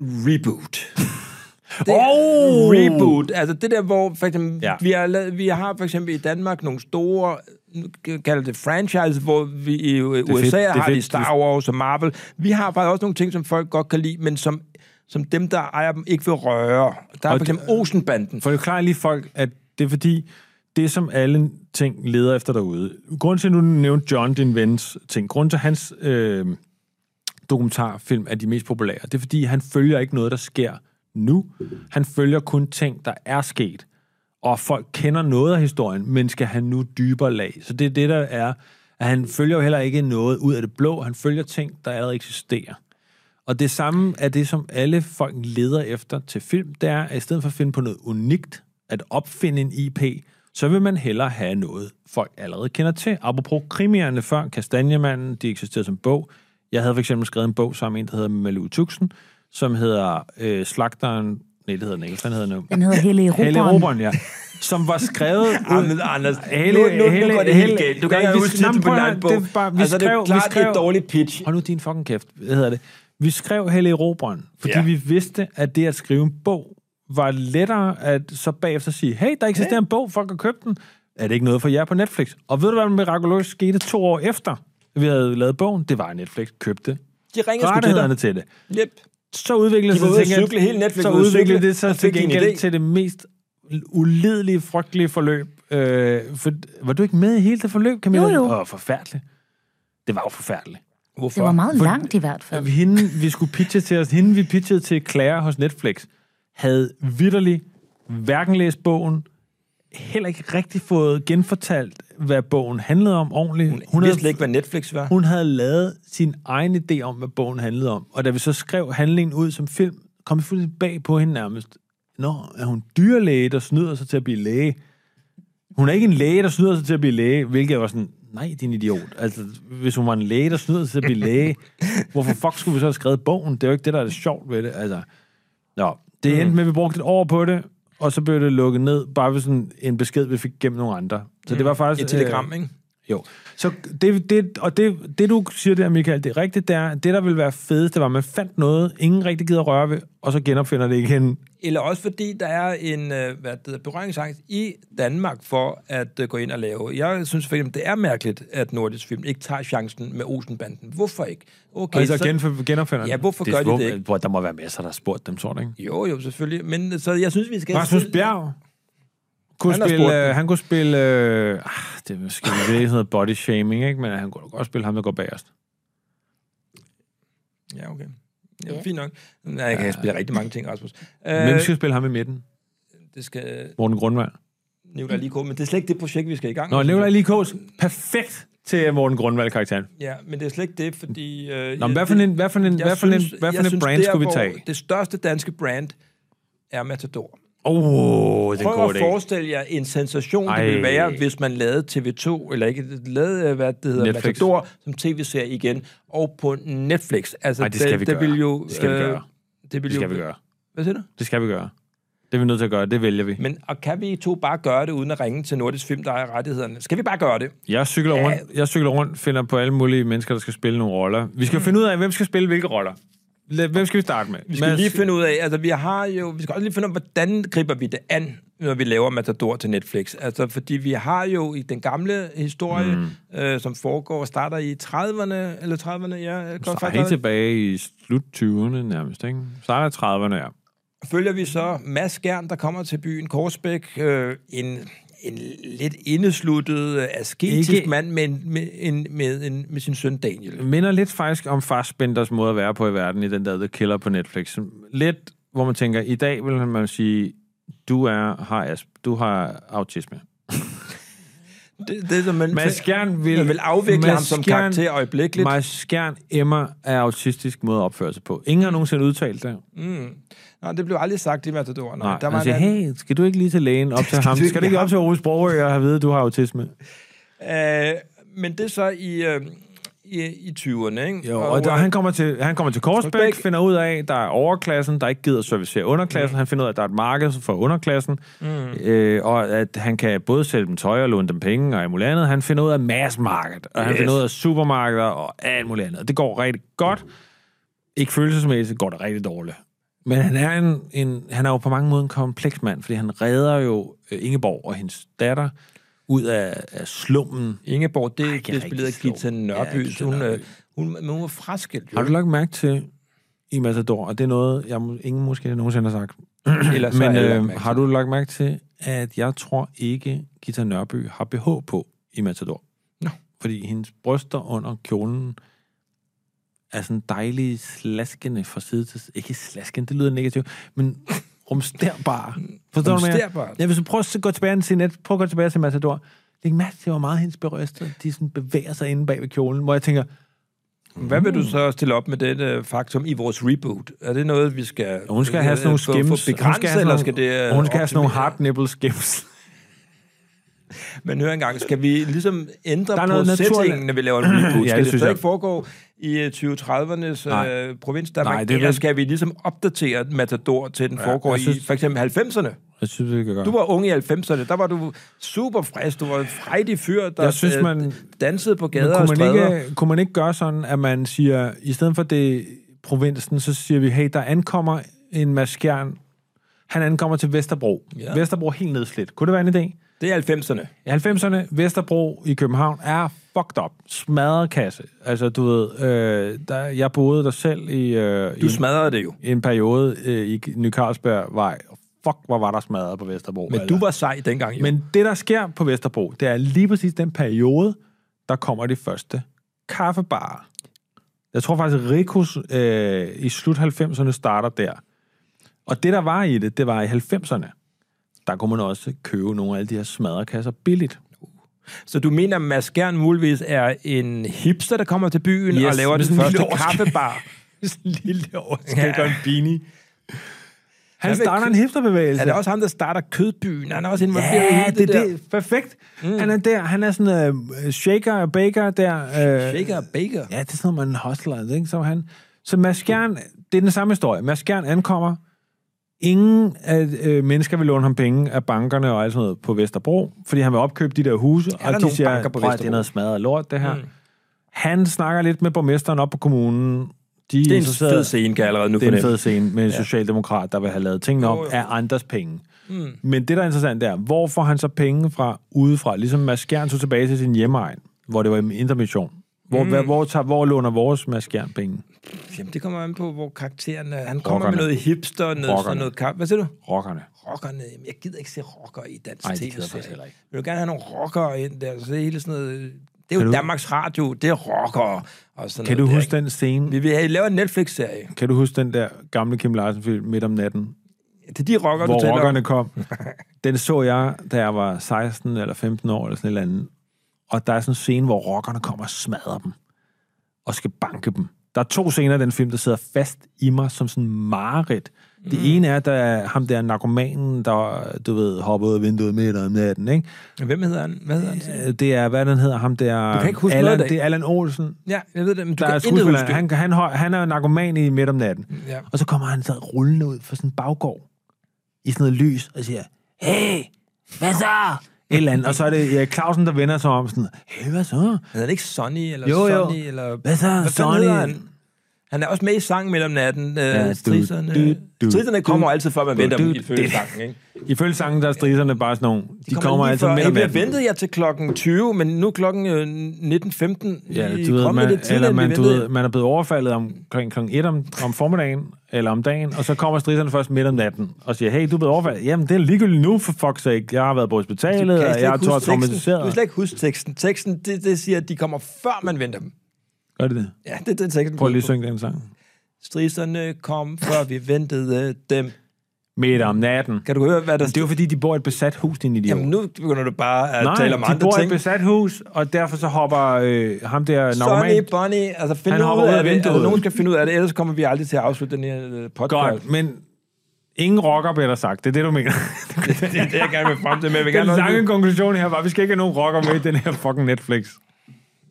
reboot. Det Oh! reboot. Altså det der, hvor for eksempel, Ja. vi, har, lavet- vi har for eksempel i Danmark nogle store, kalder det franchise, hvor vi i USA fedt. Har de fedt. Star Wars og Marvel. Vi har faktisk også nogle ting, som folk godt kan lide, men som, som dem, der ejer dem, ikke vil røre. Der er Og for eksempel Olsenbanden. For det klarer lige folk, at det er fordi, det som alle ting leder efter derude. Grunden til, at du nævnte John, din vens ting, grunden til, hans øh, dokumentarfilm er de mest populære, det er fordi, han følger ikke noget, der sker nu. Han følger kun ting, der er sket. Og folk kender noget af historien, men skal han nu dybere lag. Så det er det, der er, at han følger jo heller ikke noget ud af det blå. Han følger ting, der allerede eksisterer. Og det samme er det, som alle folk leder efter til film, det er, at i stedet for at finde på noget unikt, at opfinde en IP, så vil man hellere have noget, folk allerede kender til. Apropos krimierne før, Kastanjemanden, de eksisterede som bog. Jeg havde for eksempel skrevet en bog sammen med en, der hedder Malou Tuxen, som hedder øh, Slagteren... Nej, det hedder den ikke. Den hedder nu. Den hedder Helle Robron. Helle Robron, ja. Som var skrevet... Jamen, Anders, Helle- nu, nu, nu Helle- går det Helle- helt galt. Du kan ikke huske titlen på høre, bog. det er bare- vi altså, det er skrev- jo vi klart skrev- et dårligt pitch. Hold nu din fucking kæft. Hvad hedder det? Vi skrev Helle Robron, fordi ja. Vi vidste, at det at skrive en bog var lettere at så bagefter sige, hey, der eksisterer ja. en bog, folk har købt den. Er det ikke noget for jer på Netflix? Og ved du, hvad mirakuløst skete to år efter, vi havde lavet bogen? Det var, at Netflix købte De ringer til rettighederne dig. til det. Yep. Så udviklede De sig til cykle, hele Netflix så udviklede det sig til gengæld til det mest ulidelige, frygtelige forløb. Øh, for, var du ikke med i hele det forløb, Camilla? Jo, jo. Åh, forfærdeligt. Det var jo forfærdeligt. Hvorfor? Det var meget For- langt i hvert fald. Hende, vi skulle pitche til os, hende vi pitchede til Claire hos Netflix, havde vidderligt hverken læst bogen, heller ikke rigtig fået genfortalt, hvad bogen handlede om ordentligt. Hun, hun vidste slet ikke, hvad Netflix var. hun havde lavet sin egen idé om, hvad bogen handlede om. Og da vi så skrev handlingen ud som film, kom vi fuldstændig bag på hende nærmest. Nå, er hun dyrlæge, der snyder sig til at blive læge? Hun er ikke en læge, der snyder sig til at blive læge, hvilket var sådan, nej, din idiot. Altså, hvis hun var en læge, der snyder sig til at blive læge, hvorfor fuck skulle vi så have skrevet bogen? Det er jo ikke det, der er det sjovt ved det. Altså, Nå, det endte med, at vi brugte et år på det, og så blev det lukket ned, bare ved sådan en besked, vi fik gennem nogle andre. Så det var faktisk... Et telegram, ikke? Jo. Så det, det, og det, det, du siger der, Michael, det er rigtigt, det er, det der ville være fedest, det var, at man fandt noget, ingen rigtig gider røre ved, og så genopfinder det igen. Eller også fordi der er en øh, hvad det hedder, berøringsangst i Danmark for at øh, gå ind og lave. Jeg synes for eksempel, det er mærkeligt, at Nordisk Film ikke tager chancen med Olsenbanden. Hvorfor ikke? Okay, og så, gen, genopfinder Ja, hvorfor det, gør de det ikke? Hvor, der må være masser, der har spurgt dem, tror du ikke? Jo, jo, selvfølgelig. Men så jeg synes, vi skal... Rasmus Bjerg kunne Han spille, spurgt øh, han kunne spille, øh, ah, det er måske det er noget body shaming, ikke? men han kunne godt spille ham, der går bagerst. Ja, okay. Ja, fint nok. Nej, jeg kan spille rigtig mange ting, Rasmus. Hvem Øh, skal spille ham i midten? det skal Morten Grundvald. Nicolai lige gå, men det er slet ikke det projekt, vi skal i gang Nå, med. Nicolai Likos, perfekt til Morten Grundvald-karakteren. Ja, men det er slet ikke det, fordi... Øh, Nå, men hvad for en, hvad for en, hvad for en, hvad for en brand skulle vi tage? Det største danske brand er Matador. Oh, det er en Prøv god at forestille jer en sensation, Ej. det ville være, hvis man lavede TV2, eller ikke, lavede, øh, hvad det hedder, Netflix. Matador som tv-serie igen, og på Netflix. Altså, Ej, det skal vi det gøre. vil jo, Det skal vi øh, gøre. Det, Det vil skal jo, vi gøre. Hvad siger du? Det skal vi gøre. Det er vi nødt til at gøre. Det vælger vi. Men og kan vi to bare gøre det, uden at ringe til Nordisk Film, der ejer rettighederne? Skal vi bare gøre det? Jeg cykler, Ja. rundt, jeg cykler rundt, finder på alle mulige mennesker, der skal spille nogle roller. Vi skal finde ud af, hvem skal spille hvilke roller. Hvem skal vi starte med? Vi skal lige finde ud af, altså vi har jo, vi skal også lige finde ud af, hvordan griber vi det an, når vi laver Matador til Netflix. Altså, fordi vi har jo i den gamle historie, mm. øh, som foregår, starter i 30'erne, eller 30'erne, ja. godt faktisk helt tilbage i slut 20'erne nærmest, ikke? Starter i 30'erne, ja. følger vi så Mads Skjern, der kommer til byen Korsbæk, øh, en, en lidt indesluttet, øh, asketisk Ikke- mand med, en, med, en, med, en, med sin søn Daniel. Minder lidt faktisk om Fassbenders måde at være på i verden, i den der The Killer på Netflix. Lidt, hvor man tænker, i dag vil man sige, du er, har, asp, du har autisme. Det, det, som man, Mads Skjern vil, man vil afvikle Mads ham som Skjern- karakter øjeblikkeligt. Mads Skjern emmer af autistisk måde at opføre sig på. Ingen har nogensinde udtalt det. Mm. Nå, det blev aldrig sagt i Matador. Nej, Nej, der var han siger, en anden- hey, skal du ikke lige til lægen op til ham? Skal du ikke op til Aarhus Sprogø og have at du har autisme? Øh, men det er så i, øh, i, i 20'erne, ikke? Jo, og der, øh, han, kommer til, han kommer til Korsbæk, Korsbæk. finder ud af, der er overklassen, der ikke gider servicere underklassen. Mm. Han finder ud af, at der er et marked for underklassen, mm. øh, og at han kan både sælge dem tøj og låne dem penge og alt muligt andet. Han finder ud af massmarked, og han Yes. finder ud af supermarkeder og alt muligt andet. Og Det går rigtig godt. Ikke følelsesmæssigt går det rigtig dårligt. Men han er, en, en, han er jo på mange måder en kompleks mand, fordi han redder jo øh, Ingeborg og hendes datter ud af, af slummen. Ingeborg, det, Ej, det spillede Gita. Nørby. Ja, hun, øh, Nørby. hun, men hun var fraskilt, jo. Har du lagt mærke til i Matador, og det er noget, jeg ingen måske nogensinde har sagt, Ellers så men øh, har du lagt mærke til, at jeg tror ikke, Gita Nørby har BH på i Matador? Nå. Fordi hendes bryster under kjolen er sådan dejlige slaskende fra side til side. Ikke slaskende, det lyder negativt, men rumsterbare. Forstår du, hvad. Ja, hvis du prøver at gå tilbage til net, prøv at gå tilbage til Matador. Læg mærke til, hvor meget hendes bryster, de sådan bevæger sig inde bag ved kjolen, hvor jeg tænker, Hvad vil du så stille op med det øh, faktum i vores reboot? Er det noget, vi skal... Hun skal have sådan nogle få- få skims. Hun skal have eller skal det... øh, hun skal have sådan nogle hard nipple skims. Men hør engang, skal vi ligesom ændre Der på settingen, når vi laver en reboot? Ja, skal det det, synes jeg. ikke foregå i øh, 2030'ernes Nej. øh, provins Nej, Danmark? det Eller skal vi ligesom opdatere Matador til den Ja, foregår jeg i synes- for eksempel 90'erne? Jeg synes, det kan gøre. Du var ung i 90'erne, der var du super frisk, du var en frejdig fyr, der Jeg synes, øh, man- dansede på gader og kunne, man stræder. ikke, kunne man ikke gøre sådan, at man siger, i stedet for det provinsen, så siger vi, hey, der ankommer en maskjern. Han ankommer til Vesterbro. Ja. Vesterbro er helt nedslidt. Kunne det være en idé? Det er 90'erne. I 90'erne, Vesterbro i København er fucked up. Smadret kasse. Altså, du ved, øh, der, jeg boede der selv i, øh, i Du en- smadrede det jo. i en periode øh, i Ny Carlsbergvej. Fuck, hvor var der smadret på Vesterbro. Men altså. du var sej dengang jo. Men det, der sker på Vesterbro, det er lige præcis den periode, der kommer de første kaffebarer. Jeg tror faktisk, at Rikos øh, i slut 90'erne starter der. Og det, der var i det, det var i 90'erne. Der kunne man også købe nogle af alle de her smadrekasser billigt. Så du mener, at Mads Gern muligvis er en hipster, der kommer til byen Yes, og laver den en første kaffebar? En lille overskæg Ja. og en beanie. Han med starter en hipsterbevægelse. Er det også ham, der starter kødbyen? Han er også involveret i Ja, hele det, der. det, perfekt. Mm. Han er der, han er sådan uh, shaker og baker der. Uh, Shaker og baker. Ja, det er sådan man hostler, ikke? Så han... Så Mads Skjern, det er den samme historie. Mads Skjern ankommer. Ingen af øh, mennesker vil låne ham penge af bankerne og alt sådan noget på Vesterbro, fordi han vil opkøbe de der huse, der og de nogle siger, banker på "Prøv at det er Vesterbro?" noget smadret lort, det her. Mm. Han snakker lidt med borgmesteren op på kommunen. De Det er en fed scene, kan jeg allerede nu det er en fed scene med en socialdemokrat, der vil have lavet tingene om jo. af andres penge. Mm. Men det, der er interessant, det er, hvor får han så penge fra udefra? Ligesom Mads Skjern tog tilbage til sin hjemmeegn, hvor det var en intermission. Hvor, mm. hvor, hvor, tager, hvor låner vores Mads Skjern penge? Jamen, det kommer an på, hvor karakteren er. Han kommer Rockerne. med noget hipster, noget, sådan Rockerne. noget kamp. Hvad siger du? Rockerne. Rockerne. Jamen, jeg gider ikke se rocker i dansk Ej, det gider jeg heller ikke. Vil du gerne have nogle rockere ind der? Så det er hele sådan noget... Det er jo Kan du- Danmarks Radio, det er rockere og sådan Kan du noget. huske der, den scene? Vi vil have, lave en Netflix-serie. Kan du huske den der gamle Kim Larsen-film midt om natten, Det er de rockere, du hvor taler rockerne om. kom? Den så jeg, da jeg var 16 eller 15 år eller sådan et eller andet. Og der er sådan en scene, hvor rockerne kommer og smadrer dem. Og skal banke dem. Der er to scener i den film, der sidder fast i mig som sådan mareridt. Det Mm. ene er, der er ham der narkomanen, der, du ved, hopper ud af vinduet midt om natten, ikke? Hvem hedder han? Hvad hedder han? Øh, Det er, hvad den hedder, ham der... Du kan ikke huske Allan, noget det. Det er Allan Olsen, Ja, jeg ved det, men du der kan skuespiller. huske. Han, han, han, han er narkoman i midt om natten. Ja. Og så kommer han så rullende ud fra sådan en baggård i sådan noget lys og siger, hey, hvad så? Et eller andet. Og så er det Erik Clausen, der vender sig om sådan, hey, hvad så? Hedder han ikke Sonny, eller Jo, jo. Sonny, eller... Hvad så, Hvad Sonny? Han? Er også med i sangen midt om natten. Ja, Ja, du- striserne, du- du- striserne kommer du- altid før man du- venter dem du- ifølge det- sangen, ikke? Ifølge sangen, der er striserne bare sådan nogle, de, kommer, kommer altså før. Hey, om vi har natten. ventet jer til klokken 20, men nu klokken øh, 19.15. Ja, I du ved, man, lidt tidligere, eller man, du ventede. ved, man er blevet overfaldet omkring kl. 1 om, om formiddagen, eller om dagen, og så kommer striserne først midt om natten, og siger, hey, du er blevet overfaldet. Jamen, det er ligegyldigt nu, for fuck's sake. Jeg har været på Du hospitalet, kan og jeg er huske teksten. Du traumatiseret. kan slet ikke huske teksten. Teksten, det, det siger, at de kommer før man venter dem. Gør det det? Ja, det er den teksten. Prøv lige at synge den sang. Striserne kom, før vi ventede dem. Midt om natten. Kan du høre, hvad der Det er jo fordi, de bor i et besat hus, din idiot. Jamen, nu begynder du bare at Nej, tale om de andre bor i et ting. besat hus, og derfor så hopper øh, ham der Sonny, narkoman... Bonnie, altså find Han ud hopper ud af af det. Altså, nogen skal finde ud af det, ellers kommer vi aldrig til at afslutte den her øh, podcast. Godt, men ingen rocker bliver der sagt. Det er det, du mener. det er det, jeg gerne vil frem til, men jeg vil Den gerne lange konklusion her var, at vi skal ikke have nogen rocker med i den her fucking Netflix.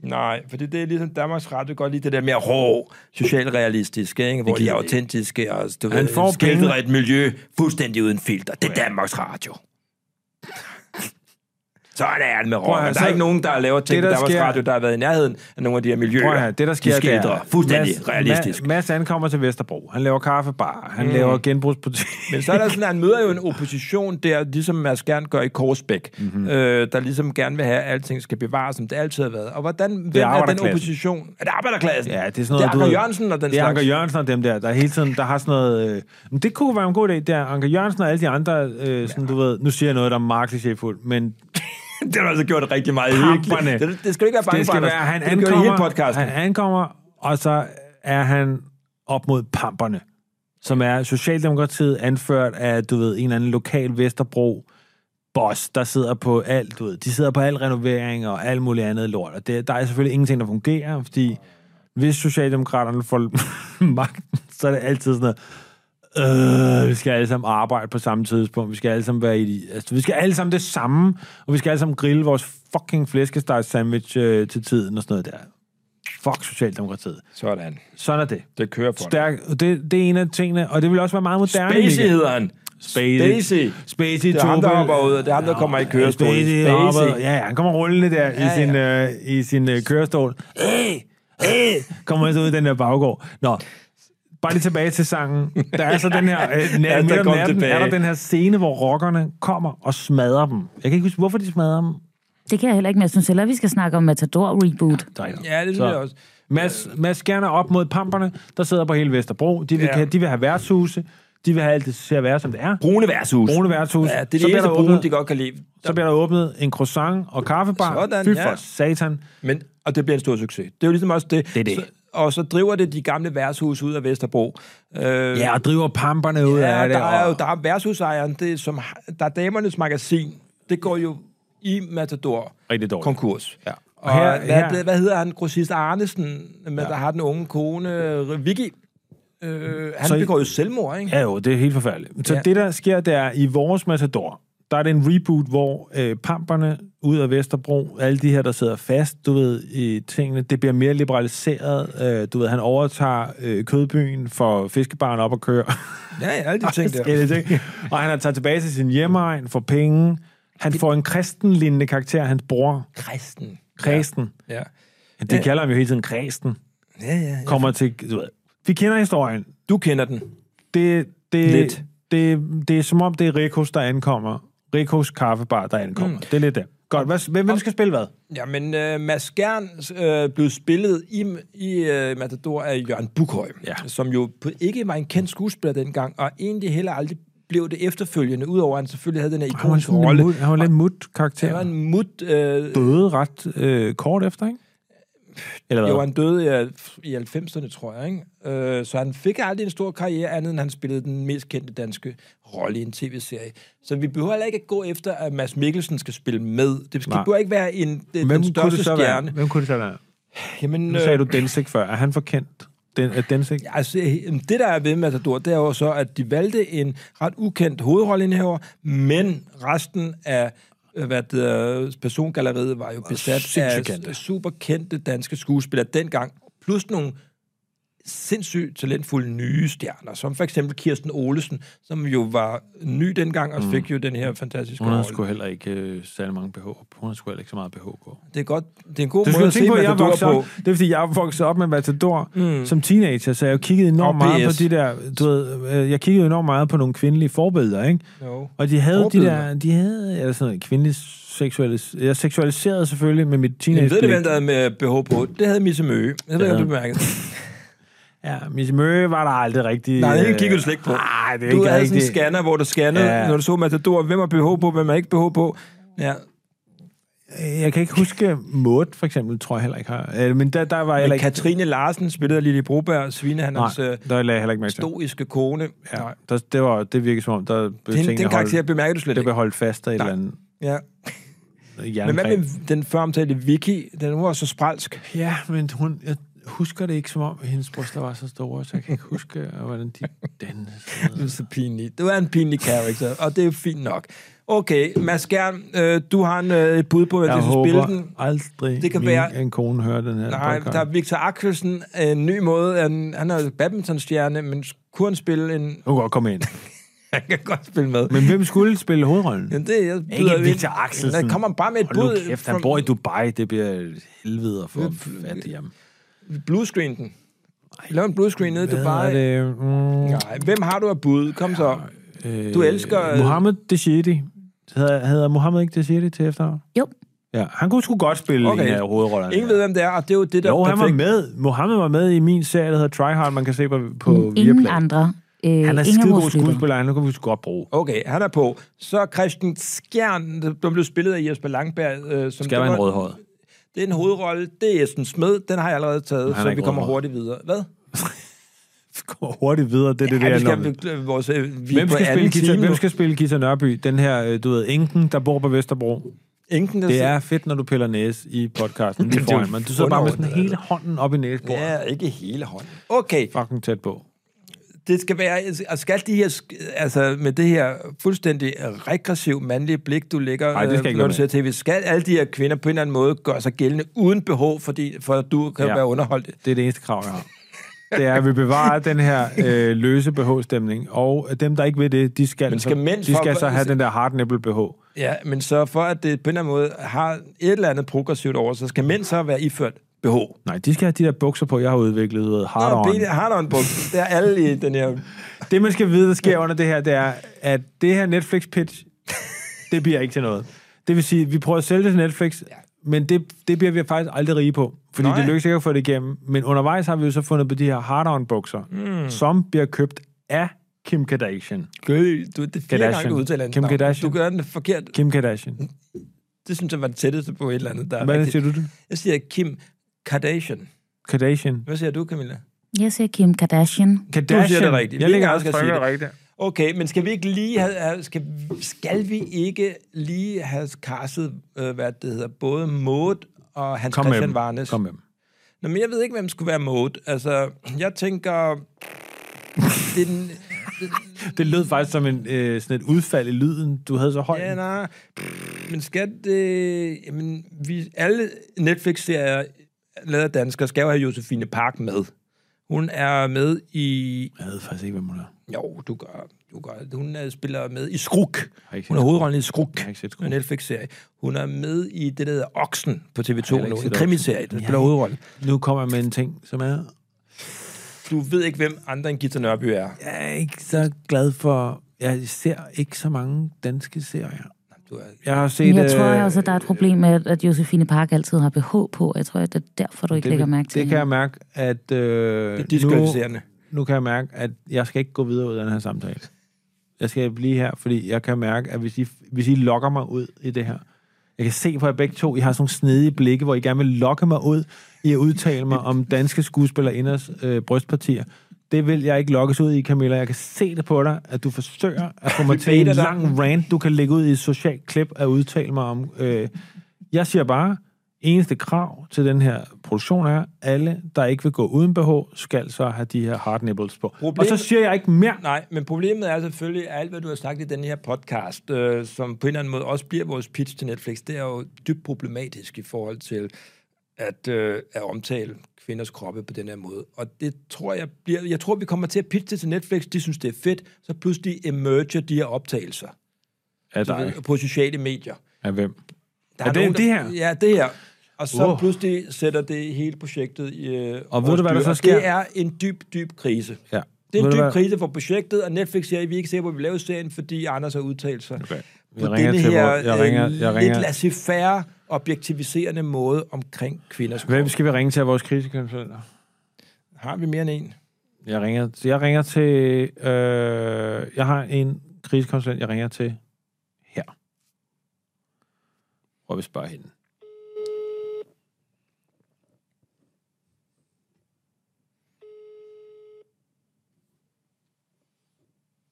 Nej, fordi det er ligesom Danmarks Radio godt lige det der mere rå, socialrealistiske, ikke? hvor de er autentiske og du ved, skildrer et miljø fuldstændig uden filter. Det er Danmarks Radio. Sådan er det med rock. Der er så- ikke nogen, der laver ting det, der sker- Radio, der har været i nærheden af nogle af de her miljøer. Høre, det der sker, de det er, fuldstændig Mads, realistisk. Mads, ankommer til Vesterbro. Han laver kaffebar. Han mm. laver genbrugsbutik. Men så er der sådan, at han møder jo en opposition der, ligesom Mads Gern gør i Korsbæk, Mhm. mm-hmm. øh, der ligesom gerne vil have, at alting skal bevares, som det altid har været. Og hvordan, hvem er den opposition? Er det arbejderklassen? Ja, det er sådan det noget, er du Anker ved- Jørgensen og den Det er Anker slags. Jørgensen og dem der, der hele tiden, der har sådan noget... Øh, men det kunne være en god idé. Det er Anker Jørgensen og alle de andre, øh, sådan, du ved... Nu siger jeg noget, der er klichéfuldt, men det har du altså gjort rigtig meget. Pamperne. Det, det skal du ikke være bange det skal for, være, han. Det hele ankommer, podcasten. han ankommer, og så er han op mod pamperne, som er Socialdemokratiet anført af, du ved, en eller anden lokal Vesterbro boss, der sidder på alt, du ved, de sidder på al renovering og alt muligt andet lort, og det, der er selvfølgelig ingenting, der fungerer, fordi hvis Socialdemokraterne får magten, så er det altid sådan noget, øh, vi skal alle sammen arbejde på samme tidspunkt, vi skal alle sammen være i altså, vi skal alle sammen det samme, og vi skal alle sammen grille vores fucking flæskesteg sandwich øh, til tiden og sådan noget der. Fuck Socialdemokratiet. Sådan. Sådan er det. Det kører dig. Stærk, det, det er en af tingene, og det vil også være meget moderne. Spacey hedder han. Spacey. Spacey. Spacey Det er ham, der hopper ud, det er ham, der kommer i kørestol. Spacey, Spacey. ja, ja, han kommer rullende der Ja, i sin, øh, i sin øh, kørestol. Hey, hey, kommer så ud i den der baggård. Nå, bare lige tilbage til sangen. Der er så den her, øh, Ja, nat, der midt om kom natten, tilbage. er der den her scene, hvor rockerne kommer og smadrer dem. Jeg kan ikke huske, hvorfor de smadrer dem. Det kan jeg heller ikke, men jeg synes hellere, vi skal snakke om Matador Reboot. Dejligt. Ja, det synes Så. jeg også. Mads, Mads gerne op mod pamperne, der sidder på hele Vesterbro. De vil, Ja. ja. de vil have værtshuse. De vil have alt det til at være, som det er. Brune værtshus. Brune værtshus. Ja, det er Så det bliver eneste der brune, åbnet- de godt kan lide. Så bliver der åbnet en croissant og kaffebar. Sådan, Fy ja. for satan. Men, og det bliver en stor succes. Det er jo ligesom også det. Det er det. Så, og så driver det de gamle værtshus ud af Vesterbro. Øh, Ja, og driver pamperne ud ja, af det. der er jo og- der er værtshusejeren, det er, som, der er damernes magasin, det går jo i Matador Rigtig dårligt. konkurs. Ja. Og, her- her, hvad, her- hvad hedder han? Grossist Arnesen, med, Ja. der har den unge kone, øh, Vicky. Øh, han Så begår jo selvmord, ikke? Ja jo, det er helt forfærdeligt. Så ja. Ja. det, der sker, det er, i vores Matador, der er det en reboot, hvor øh, pamperne ud af Vesterbro, alle de her, der sidder fast, du ved, i tingene, det bliver mere liberaliseret. Øh, du ved, han overtager øh, kødbyen for fiskebaren op og køre. Ja, ja, alle de ting der. Ting. og han er taget tilbage til sin hjemmeegn, får penge. Han får en kristenlignende karakter, hans bror, Kristen. Kristen. Ja. Ja. De kalder ham jo hele tiden Kristen. Ja, ja, ja. Kommer til, du ved, vi kender historien. Du kender den. det, det, Lidt. Det, det er som om, det er Rikos, der ankommer. Rikos kaffebar, der ankommer. Mm. Det er lidt det. Godt, hvad, hvem, hvem skal spille hvad? Jamen, øh, Mads Skjern øh, blev spillet i, i øh, Matador af Jørgen Bukhøj, Ja. som jo på- ikke var en kendt skuespiller dengang, og egentlig heller aldrig blev det efterfølgende, udover at han selvfølgelig havde den her ikoniske rolle. en mut, han var lidt mut-karakter. Han var en mut... Øh, Døde ret øh, kort efter, ikke? Eller hvad? jo, han døde i, i 90'erne, tror jeg. Ikke? Øh, så han fik aldrig en stor karriere, andet end han spillede den mest kendte danske rolle i en tv-serie. Så vi behøver heller ikke at gå efter, at Mads Mikkelsen skal spille med. Det skal behøver ikke være en, den, Hvem den kunne største det så stjerne. være? Hvem kunne det så være? Jamen, Nu sagde du Densik før. Er han for kendt? Den, er Densik? Altså, det der er ved Matador, det er jo så, at de valgte en ret ukendt hovedrolleindehaver, men resten af øh, hvad det, er, persongalleriet var jo besat af sindssygt kendte. super kendte danske skuespillere dengang, plus nogle sindssygt talentfulde nye stjerner, som for eksempel Kirsten Olesen, som jo var ny dengang og fik jo den her fantastiske Hun rolle. sgu heller ikke øh, særlig mange BH. Hun har sgu heller ikke så meget BH på. Det er godt. Det er en god Du måde at se på, jeg voksede på. op. Det er, fordi jeg vokset op med Matador mm. som teenager, så jeg kiggede enormt Og meget på de der... Du ved, øh, jeg kiggede enormt meget på nogle kvindelige forbilleder, ikke? Jo. Og de havde de Forbilleder? der... De havde eller sådan kvindelige seksualis... Jeg seksualiserede selvfølgelig med mit Jeg teenage ved det, hvem der havde med BH på. Det havde Misse Møge. Jeg ved ikke, om du Ja. bemærkede. Miss Møge var der aldrig rigtig... Nej, det øh, kiggede du slet ikke på. Nej, det er Du ikke havde sådan en rigtig... scanner, hvor du scannede, Ja. når du så Matador, hvem har BH på, hvem har ikke BH på. Ja. Jeg kan ikke huske Maud, for eksempel, tror jeg heller ikke har. Øh, Men der, der var jeg heller Men ikke... Katrine Larsen spillede Lille Broberg, Svinehandlers Nej, øh, der lagde jeg heller ikke mærke til. stoiske kone. Ja, Nej. der, det, var, det virkede som om, der blev Den, tingene den karakter holdt, bemærker du slet det ikke. blev holdt fast af et eller andet Ja. Men hvad med den føromtalte Vicky? Den var så spralsk. Ja, men hun, jeg husker det ikke som om, hendes bryster var så store, så jeg kan ikke huske, hvordan de dansede. Det er så pinligt. Du er en pinlig karakter, og det er jo fint nok. Okay, Mads Skjern, øh, du har en, øh, et bud på, at Jeg du skal spille den. aldrig, Det kan være- en kone hører den her Nej, podcast. der er Victor Axelsen, en ny måde. Han, han er badmintonstjerne, men kunne han spille en... Hun kan godt komme ind. Han kan godt spille med. Men hvem skulle spille hovedrollen? Men det, jeg Ikke byder Victor ind. Axelsen. Der kommer bare med et Hold bud. kæft, han from- bor i Dubai. Det bliver helvede at få fat i ham. Bluescreen den. Lav en bluescreen nede i Dubai. er det? Mm, Nej, hvem har du af bud? Kom så. øh, Du elsker, øh, Mohammed Deshidi. Hedder, hedder Mohammed ikke Deshidi til efternavn? Jo. Ja, han kunne sgu godt spille Okay. en af hovedrollerne. Ingen ved, hvem det er, og det er jo det, der Jo, er han var med. Mohammed var med i min serie, der hedder Try Hard, man kan se på, på Ingen Viaplay. andre. Øh, Han er skide god skuespiller, han kan vi sgu godt bruge. Okay, han er på. Så Christian Skjern, der blev spillet af Jesper Langberg. Øh, som Skal være en rødhåret. Det er en hovedrolle. Det er Esben Smed. Den har jeg allerede taget, er så vi kommer hurtigt videre. Hvad? Vi kommer hurtigt videre, det er det ja, der. vi skal, når- vi, vores, øh, vi Hvem skal, spille Gita, hvem skal spille Gita Nørby? Den her, øh, du ved, enken, der bor på Vesterbro. Enken, der Det er fedt, når du piller næse i podcasten. Det Det jo foran mig. Du sidder bare med sådan hele hånden op i næsebordet. Ja, ikke hele hånden. Okay, Fucking tæt på. Det skal være, og skal de her, altså med det her fuldstændig regressiv mandlige blik, du lægger, Nej, det skal øh, ikke når du ser tv, skal alle de her kvinder på en eller anden måde gøre sig gældende uden behov, fordi, for at du kan Ja. være underholdt. Det er det eneste krav, jeg har. Det er, at vi bevarer den her øh, løse BH-stemning, og dem, der ikke vil det, de skal, Men skal så, de for- skal så have den der hard nipple BH. Ja, men så for at det på en eller anden måde har et eller andet progressivt over, så skal mænd så være iført BH. Nej, de skal have de der bukser på, jeg har udviklet, hard on. ben- Hard on bukser. Det er alle i den her... Det, man skal vide, der sker under det her, det er, at det her Netflix-pitch, det bliver ikke til noget. Det vil sige, vi prøver at sælge det til Netflix, ja. men det, det bliver vi faktisk aldrig rige på. Fordi Nej. det lykkes ikke at få det igennem. Men undervejs har vi jo så fundet på de her hard-on-bukser, mm. som bliver købt af Kim Kardashian. Du, det er fire Kardashian. gange, du udtaler Kim navn. Kardashian. Du gør den forkert. Kim Kardashian. Det synes jeg var det tætteste på et eller andet. Der er Hvad rigtigt. siger du det? Jeg siger Kim Kardashian. Kardashian. Hvad siger du, Camilla? Jeg siger Kim Kardashian. Kardashian. det rigtigt. Jeg ligger er også også sige det. rigtigt. Okay, men skal vi ikke lige have, skal, skal vi ikke lige have kasset, øh, hvad det hedder, både Maud og Hans Kom med Christian. Varnes? Kom med dem. Nå, men jeg ved ikke, hvem skulle være Maud. Altså, jeg tænker... Det er den, Det lød faktisk som en, øh, sådan et udfald i lyden. Du havde så højt. ja, nej. Men skal det... Jamen, vi, alle Netflix-serier lavet af danskere skal jo have Josefine Park med. Hun er med i... Jeg ved faktisk ikke, hvem hun er. Jo, du gør. Du gør. Hun er, spiller med i Skruk. Hun er hovedrollen i Skruk. Skruk. En Netflix-serie. Hun er med i det, der hedder Oksen på TV2 heller ikke nu. En krimiserie, der Ja. spiller hovedrollen. Nu kommer jeg med en ting, som er... Du ved ikke, hvem andre end Gita Nørby er. Jeg er ikke så glad for... Jeg ser ikke så mange danske serier. Du er Jeg har set... Men jeg tror øh, også, at der er et problem med, at Josefine Park altid har BH på. Jeg tror, at det er derfor, du ikke det, lægger mærke til Det kan hende. jeg mærke, at... Øh, det er diskvalificerende. nu, nu kan jeg mærke, at jeg skal ikke gå videre ud af den her samtale. Jeg skal blive her, fordi jeg kan mærke, at hvis I, hvis I lokker mig ud i det her, jeg kan se på jer begge to, I har sådan nogle snedige blikke, hvor I gerne vil lokke mig ud i at udtale mig om danske skuespillerinders øh, brystpartier. Det vil jeg ikke lokkes ud i, Camilla. Jeg kan se det på dig, at du forsøger at få mig til en lang rant, du kan lægge ud i et socialt klip at udtale mig om. Øh, jeg siger bare, eneste krav til den her produktion er, alle, der ikke vil gå uden BH, skal så have de her hard nipples på. Problemet- Og så siger jeg ikke mere. Nej, men problemet er selvfølgelig, at alt, hvad du har sagt i den her podcast, øh, som på en eller anden måde også bliver vores pitch til Netflix, det er jo dybt problematisk i forhold til at, øh, at omtale kvinders kroppe på den her måde. Og det tror jeg bliver... Jeg tror, vi kommer til at pitche til Netflix. De synes, det er fedt. Så pludselig emerger de her optagelser Af dig. på sociale medier. Af hvem? Der Er det det her? Ja, det her. Og så Wow. pludselig sætter det hele projektet i øh, Og ved du, hvad der så sker? Det er en dyb, dyb krise. Ja. Det er en dyb hvad? krise for projektet, og Netflix siger, at vi er ikke på, at vi laver serien, fordi Anders har udtalt sig Okay. på Jeg ringer denne til her jeg ringer- øh, jeg ringer- lidt laissez-faire, objektiviserende måde omkring kvinders krop. Hvem skal vi ringe til af vores krisekonsulenter? Har vi mere end en? Jeg ringer, jeg ringer til... Øh, jeg har en krisekonsulent, jeg ringer til her. Og vi spørger hende.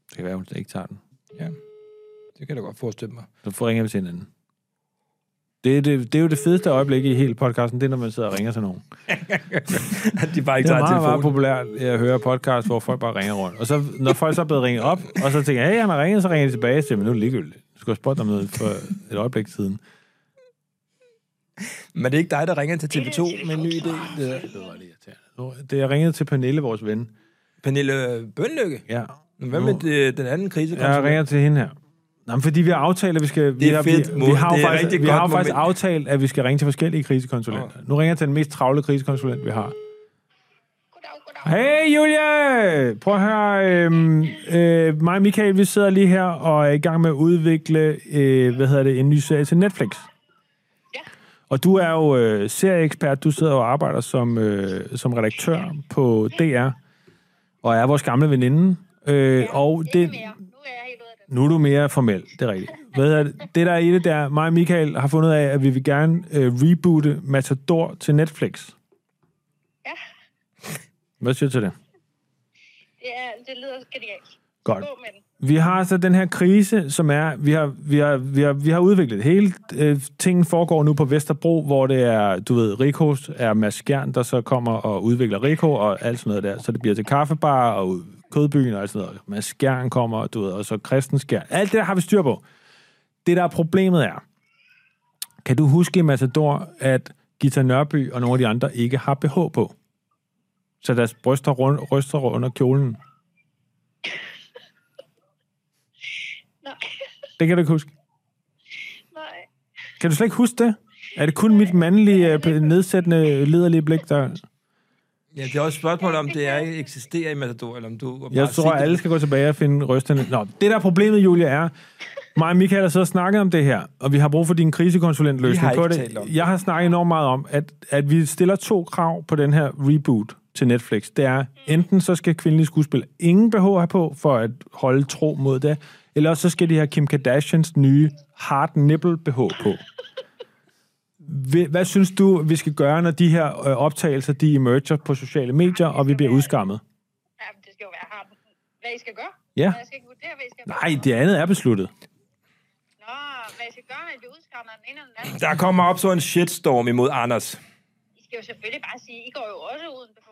Det kan være, hun ikke tager den. Ja, det kan jeg da godt forestille mig. Så får ringer vi til hinanden. Det er, det, det er jo det fedeste øjeblik i hele podcasten, det er, når man sidder og ringer til nogen. De bare ikke Det er meget, meget populært at høre podcast, hvor folk bare ringer rundt. Og så, når folk så er blevet ringet op, og så tænker jeg, hey, han har ringet, så ringer de tilbage siger, men nu er det ligegyldigt. Du skulle have spurgt om noget for et øjeblik siden. Men det er ikke dig, der ringer til TV2 med en ny idé. Det Det var lige irriterende. Det jeg ringede til Pernille, vores ven. Pernille Bønlykke. Ja. Hvad med det, den anden krise? Jeg ringer til hende her. Nå, men fordi vi har aftalt, at vi skal... vi er har, fedt. Vi, vi har, Det er faktisk, vi har jo faktisk moment. aftalt, at vi skal ringe til forskellige krisekonsulenter. Nu ringer jeg til den mest travle krisekonsulent, vi har. Hey Julie! Prøv at høre. Øhm, øh, mig og Michael, vi sidder lige her og er i gang med at udvikle øh, hvad hedder det, en ny serie til Netflix. Ja. Og du er jo øh, serieekspert. Du sidder og arbejder som, øh, som redaktør på DR. Og er vores gamle veninde. Øh, og det. Nu er du mere formel, det er rigtigt. Hvad er det? det der er i det der, mig og Michael har fundet af, at vi vil gerne øh, reboote Matador til Netflix. Ja. Hvad siger du til det? Det, er, det lyder genialt. Godt. Gå med den. Vi har så den her krise, som er, vi har, vi har, vi har, vi har udviklet hele øh, tingen foregår nu på Vesterbro, hvor det er, du ved, Rikos er Mads Skjern, der så kommer og udvikler Riko og alt sådan noget der. Så det bliver til kaffebar og kødbyen og alt sådan noget. Mads Skjern kommer, du ved, og så Christen Skjern. Alt det der har vi styr på. Det der er problemet er, kan du huske i Matador, at Gita Nørby og nogle af de andre ikke har BH på? Så deres bryster rund, ryster under kjolen. Nej, Det kan du ikke huske. nej. Kan du slet ikke huske det? Er det kun mit mandlige, øh, nedsættende, lederlige blik, der... Ja, det er også et spørgsmål, om det er eksisterer i Matador, eller om du... bare Jeg tror, at alle skal gå tilbage og finde rystende... Nå, det der er problemet, Julia, er... Mig og Michael har så snakket om det her, og vi har brug for din krisekonsulentløsning på det. det. Jeg har snakket enormt meget om, at, at vi stiller to krav på den her reboot til Netflix. Det er, enten så skal kvindelige skuespil ingen BH have på, for at holde tro mod det, eller så skal de have Kim Kardashians nye hard nipple BH på. Hva- Hvad synes du, vi skal gøre, når de her øh, optagelser, de emerger på sociale medier, og vi bliver udskammet? Jamen, det skal jo være hardt. Hvad I skal gøre? Ja. Jeg skal ikke vurdere, hvad I skal Nej, det andet er besluttet. Nå, hvad I skal gøre, når I bliver udskammet af den ene eller den anden. Der kommer op så en shitstorm imod Anders. I skal jo selvfølgelig bare sige, I går jo også uden BH.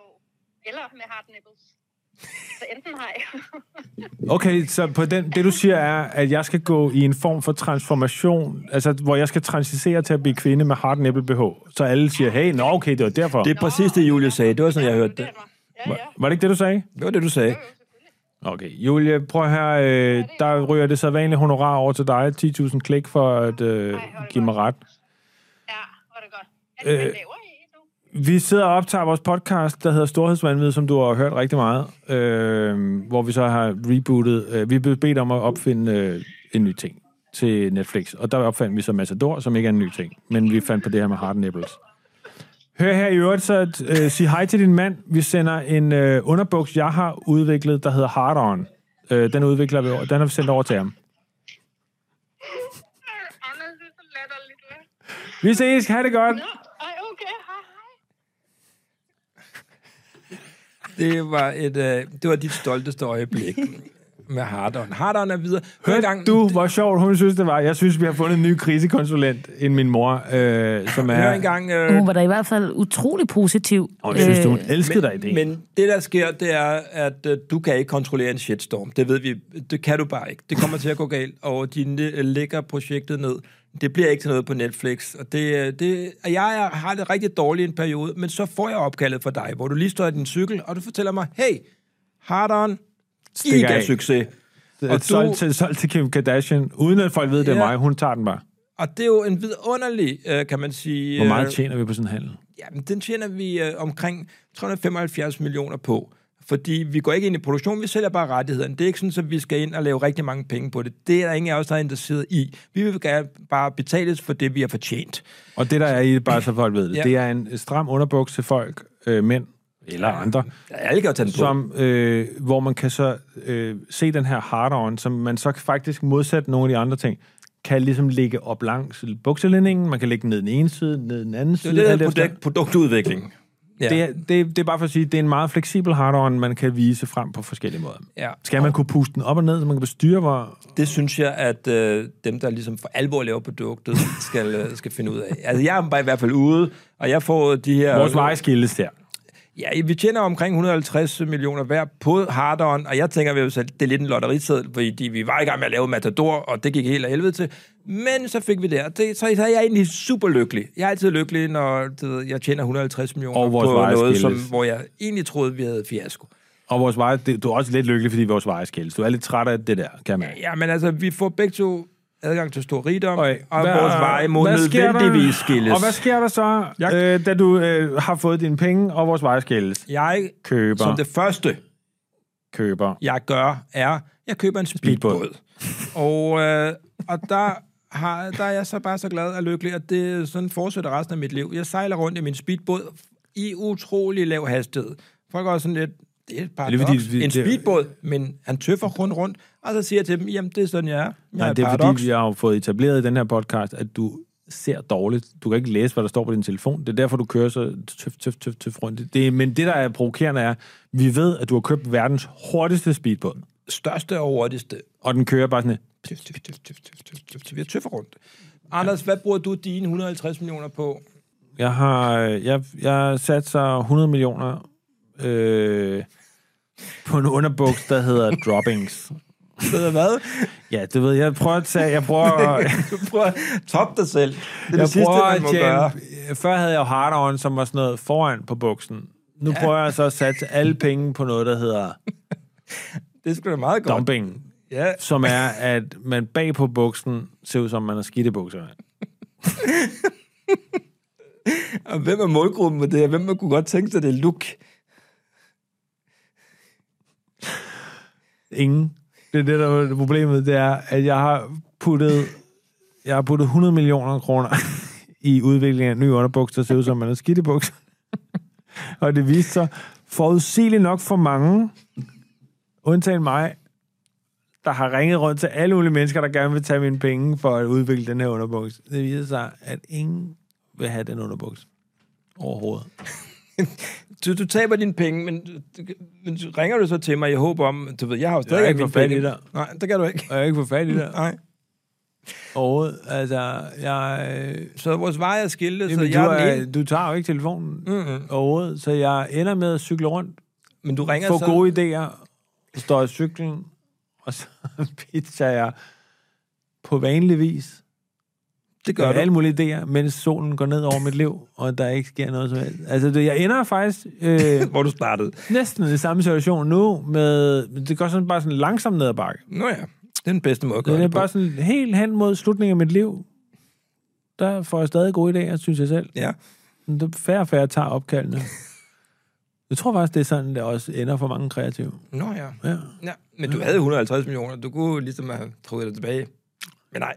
Eller med hard nipples. Så enten har. Okay, så på den, det du siger er, at jeg skal gå i en form for transformation, altså hvor jeg skal transisere til at blive kvinde med hard nipple BH. Så alle siger, hey, nå okay, det var derfor. Det er præcis det, Julie sagde. Det var sådan, jeg hørte det. Ja, ja. Var det ikke det, du sagde? Det var det, du sagde. Okay, Julie, prøv her. Øh, der ryger det så vanlige honorar over til dig. 10.000 klik for at øh, give mig ret. Ja, var det godt. Er det, Øh, laver? Vi sidder og optager vores podcast, der hedder Storhedsvandvid, som du har hørt rigtig meget. Øh, hvor vi så har rebootet. Øh, vi er blevet bedt om at opfinde øh, en ny ting til Netflix. Og der opfandt vi så Matador, som ikke er en ny ting. Men vi fandt på det her med hard nipples. Hør her i øvrigt, så øh, sig hej til din mand. Vi sender en øh, underbuks, jeg har udviklet, der hedder Hard On. Øh, den udvikler vi. Den har vi sendt over til ham. Vi ses. Ha' det godt. Nå, ej, okay, hej, hej. Det var, et, øh, det var dit stolteste øjeblik med Hardon. Hardon er videre. Hør engang, du, hvor sjovt hun synes, det var? Jeg synes, vi har fundet en ny krisekonsulent end min mor, øh, som er... Hør engang, øh, Hun var da i hvert fald utrolig positiv. Og jeg synes, du, hun elskede dig i det. men det, der sker, det er, at øh, du kan ikke kontrollere en shitstorm. Det ved vi. Det kan du bare ikke. Det kommer til at gå galt, og de lægger projektet ned. Det bliver ikke til noget på Netflix. Og det, øh, det, og jeg har det rigtig dårligt i en periode, men så får jeg opkaldet for dig, hvor du lige står i din cykel, og du fortæller mig, hey, Hardon, Stikker ikke er af. succes. og du... solgt, til, solgt til Kim Kardashian, uden at folk ved, det er Ja. mig. Hun tager den bare. Og det er jo en vidunderlig, øh, kan man sige... Hvor meget øh, tjener vi på sådan en handel? Jamen, den tjener vi øh, omkring 375 millioner på. Fordi vi går ikke ind i produktion, vi sælger bare rettighederne. Det er ikke sådan, at vi skal ind og lave rigtig mange penge på det. Det er der ingen af os, der er interesseret i. Vi vil gerne bare betales for det, vi har fortjent. Og det, der er i det, bare så folk ved det, Ja. det er en stram underbuks til folk, øh, mænd eller andre, Ja, alle kan tage den på. som, øh, hvor man kan så øh, se den her hard-on, som man så faktisk modsat nogle af de andre ting, kan ligesom ligge op langs bukselændingen, man kan lægge den ned den ene side, ned den anden side. det, er produkt, produktudvikling. Ja. Det, er, det, det er bare for at sige, det er en meget fleksibel hard-on, man kan vise frem på forskellige måder. ja. Skal man kunne puste den op og ned, så man kan bestyre, hvor... Det synes jeg, at øh, dem, der ligesom for alvor laver produktet, skal, øh, skal finde ud af. Altså, jeg er bare i hvert fald ude, og jeg får de her... Vores veje skilles der. Ja, vi tjener omkring 150 millioner hver på hardon, og jeg tænker, at det er lidt en lotteriseddel, fordi vi var i gang med at lave Matador, og det gik helt af helvede til. Men så fik vi det, og det, så er jeg egentlig super lykkelig. Jeg er altid lykkelig, når ved, jeg tjener 150 millioner Og på noget, som, hvor jeg egentlig troede, vi havde fiasko. Og vores veje, det, du er også lidt lykkelig, fordi vores veje skilles. Du er lidt træt af det der, kan man. Ja, men altså, vi får begge to adgang til stor rigdom, Okay. og hvad, vores veje må nødvendigvis skilles. Og hvad sker der så, Jeg- øh, da du øh, har fået dine penge, og vores veje skilles? Jeg, Køber, som det første, køber. jeg gør, er, jeg køber en speedbåd. og, øh, og der, har, der er jeg så bare så glad og lykkelig, at det sådan fortsætter resten af mit liv. Jeg sejler rundt i min speedbåd i utrolig lav hastighed. Folk er også sådan lidt, det er Er det fordi, paradoks. vi- en speedbåd, men han tøffer rundt rundt, og så siger jeg til dem, jamen det er sådan, jeg er. Jeg Nej, er det er paradoks. fordi, vi har jo fået etableret i den her podcast, at du ser dårligt. Du kan ikke læse, hvad der står på din telefon. Det er derfor, du kører så tøf, tøf, tøf, tøf rundt. Det, men det, der er provokerende, er, vi ved, at du har købt verdens hurtigste speedbåd. Største og hurtigste. Og den kører bare sådan, Tøf, tøf, tøf, tøf, tøf, tøf, tøf. Jeg tøffer rundt. Anders, hvad bruger du dine 150 millioner på? Jeg har jeg, jeg sat så 100 millioner øh, på en underbuks, der hedder Droppings. Ved hvad? Ja, det ved jeg. Jeg prøver at tage, jeg prøver, Du prøver at toppe dig selv. Det er det jeg sidste, prøver man må gøre. tjene, Før havde jeg jo hard on, som var sådan noget foran på buksen. Nu ja. prøver jeg så at satse alle penge på noget, der hedder Det sgu da meget godt. dumping. Ja. Som er, at man bag på buksen ser ud som, man har skidte bukser. Og hvem er målgruppen med det her? Hvem man kunne godt tænke sig det look? Ingen. Det er det, der er problemet. Det er, at jeg har puttet, jeg har puttet 100 millioner kroner i udviklingen af en ny underbuks, der ser ud som, man har skidte bukser. Og det viste sig forudsigeligt nok for mange, undtagen mig, der har ringet rundt til alle mulige mennesker, der gerne vil tage mine penge for at udvikle den her underbuks. Det viser sig, at ingen vil have den underbuks overhovedet. Du, du taber dine penge, men, du- men ringer du så til mig i håb om, du ved, jeg har jo stadig Jeg ikke fået fat i dig. Nej, det kan du ikke. Og jeg har ikke fået fat i det Nej. overhovedet. Altså, jeg... Så vores veje er skilte, så Jamen, du, jeg er er, du tager jo ikke telefonen Mm-mm. overhovedet, så jeg ender med at cykle rundt, Men du ringer få så... gode idéer, står i cyklen, og så pitcher jeg på vanlig vis Det gør gør du. alle mulige idéer, mens solen går ned over mit liv, og der ikke sker noget som helst. Altså, det, jeg ender faktisk øh, Hvor du startede. næsten i samme situation nu, med, det går sådan bare sådan langsomt ned ad bakke. Nå ja, det er den bedste måde at gøre Det det, er bare sådan helt hen mod slutningen af mit liv. Der får jeg stadig gode idéer, synes jeg selv. Ja. Men det er færre og færre tager opkaldene. Jeg tror faktisk, det er sådan, det også ender for mange kreative. Nå ja. Ja. ja. Men du havde 150 millioner. Du kunne ligesom have trukket dig tilbage. Men nej.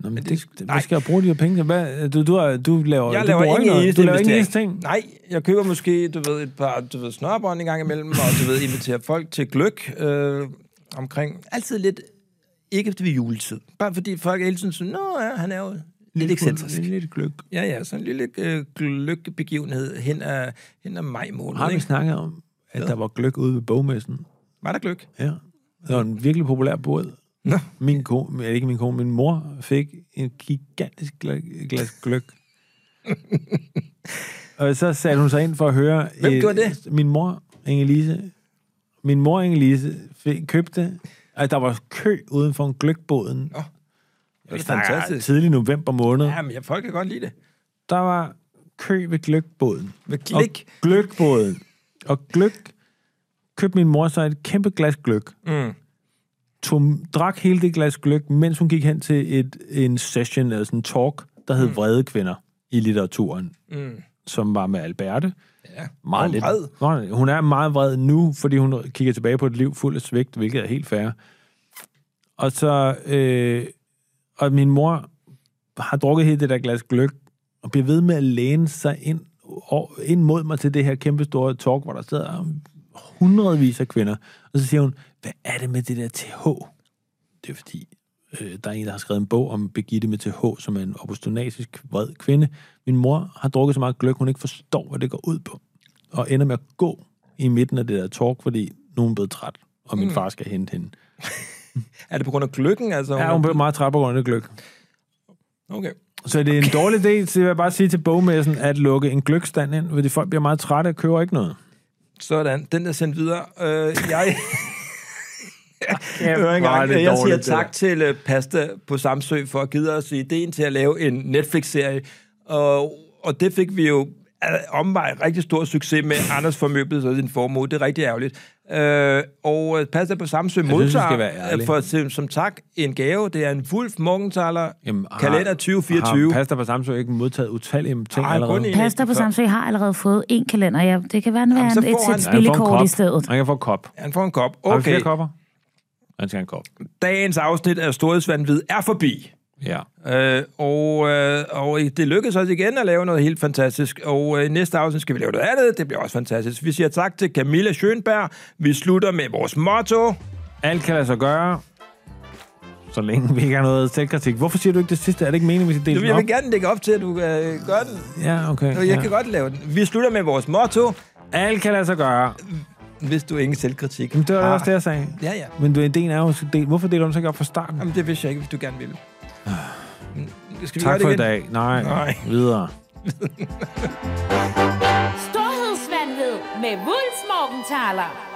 Nå, men det, det- det, nej. hvad skal jeg bruge de her penge til? Hvad, du, du, er, du laver, Jeg du laver bruger ingen eneste Du laver ingen ting. Nej, jeg køber måske, du ved, et par du ved, snørbånd en gang imellem, og du ved, inviterer folk til gløk øh, omkring. Altid lidt, ikke ved juletid. Bare fordi folk hele tiden synes, nå ja, han er jo lidt ekscentrisk. Lidt, lidt gløk. Ja, ja, sådan en lille øh, gløkbegivenhed hen ad, hen ad maj måned. Har vi ikke? snakket om, at Ja. der var gløk ude ved bogmessen? Var der gløk? Ja. Det var en virkelig populær båd. Nå. Min kone, ikke min kone, min mor fik en gigantisk gla- glas gløk. og så satte hun sig ind for at høre... Hvem et- gjorde det? Min mor, Inge-Lise. Min mor, Inge-Lise, fik, købte... Altså, der var kø uden for en gløkbåden. Nå, det er fantastisk. Tidlig november måned. Ja, men ja, folk kan godt lide det. Der var kø ved gløkbåden. Med Og klik. gløkbåden. Og gløk købte min mor så et kæmpe glas gløk. Mm. Tog, drak hele det glas gløk, mens hun gik hen til et, en session, eller sådan en talk, der hed mm. Vrede Kvinder i litteraturen, Mm. som var med Alberte. Ja, Meget Hun er vred. Hun er meget vred nu, fordi hun kigger tilbage på et liv fuld af svigt, hvilket er helt fair. Og så... Øh, og min mor har drukket hele det der glas gløk, og bliver ved med at læne sig ind, og, ind mod mig til det her kæmpe store talk, hvor der sidder hundredvis af kvinder. Og så siger hun, hvad er det med det der TH? Det er fordi, øh, der er en, der har skrevet en bog om Begitte med TH, som er en opostolatisk vred kvinde. Min mor har drukket så meget gløk, hun ikke forstår, hvad det går ud på. Og ender med at gå i midten af det der talk, fordi nogen er blevet træt, og min Mm. far skal hente hende. Er det på grund af gløkken? Altså, Ja, hun blev meget træt på grund af gløk. Okay. Så det er en dårlig idé, så jeg vil bare sige til bogmessen, at lukke en gløkstand ind, fordi folk bliver meget trætte og køber ikke noget. Sådan, den er sendt videre. Øh, jeg... Hør engang, det jeg siger tak til uh, Pasta på Samsø for at give os ideen til at lave en Netflix-serie. Og, og det fik vi jo omvej rigtig stor succes med Anders Formøblet og sin formue. Det er rigtig ærgerligt. Øh, og øh, Pasta på Samsø modtager være øh, for, som, som tak en gave. Det er en Wolf Morgenthaler Jamen, har- kalender 2024. Har Pasta på Samsø ikke modtaget utallige ting Nej, allerede? Pasta på. Samsø har allerede fået en kalender. Ja, det kan være, Jamen, være et sæt spillekort kop. i stedet. Han kan få en kop. Han får en kop. Okay. Har vi flere kopper? Han skal have en kop. dagens afsnit af Storhedsvandvid er forbi. Ja. Øh, og, øh, og det lykkedes os igen at lave noget helt fantastisk. Og øh, næste afsnit skal vi lave noget andet. Det bliver også fantastisk. Vi siger tak til Camilla Schönberg. Vi slutter med vores motto. Alt kan lade sig gøre, så længe vi ikke har noget selvkritik. Hvorfor siger du ikke det sidste? Er det ikke meningen, vi skal dele Jeg vil gerne lægge op til, at du øh, gør den. Ja, okay. Jeg ja. kan godt lave den. Vi slutter med vores motto. Alt kan lade sig gøre. Hvis du ingen selvkritik Jamen, det var har. også det, jeg sagde. Ja, ja. Men du, ideen er jo, del. hvorfor deler du den så ikke op fra starten? Jamen, det vidste jeg ikke, hvis du gerne ville. Skal vi tak gøre for i dag. Nej, Nej. videre. Storhedsvandved med Wulfs Morgenthaler.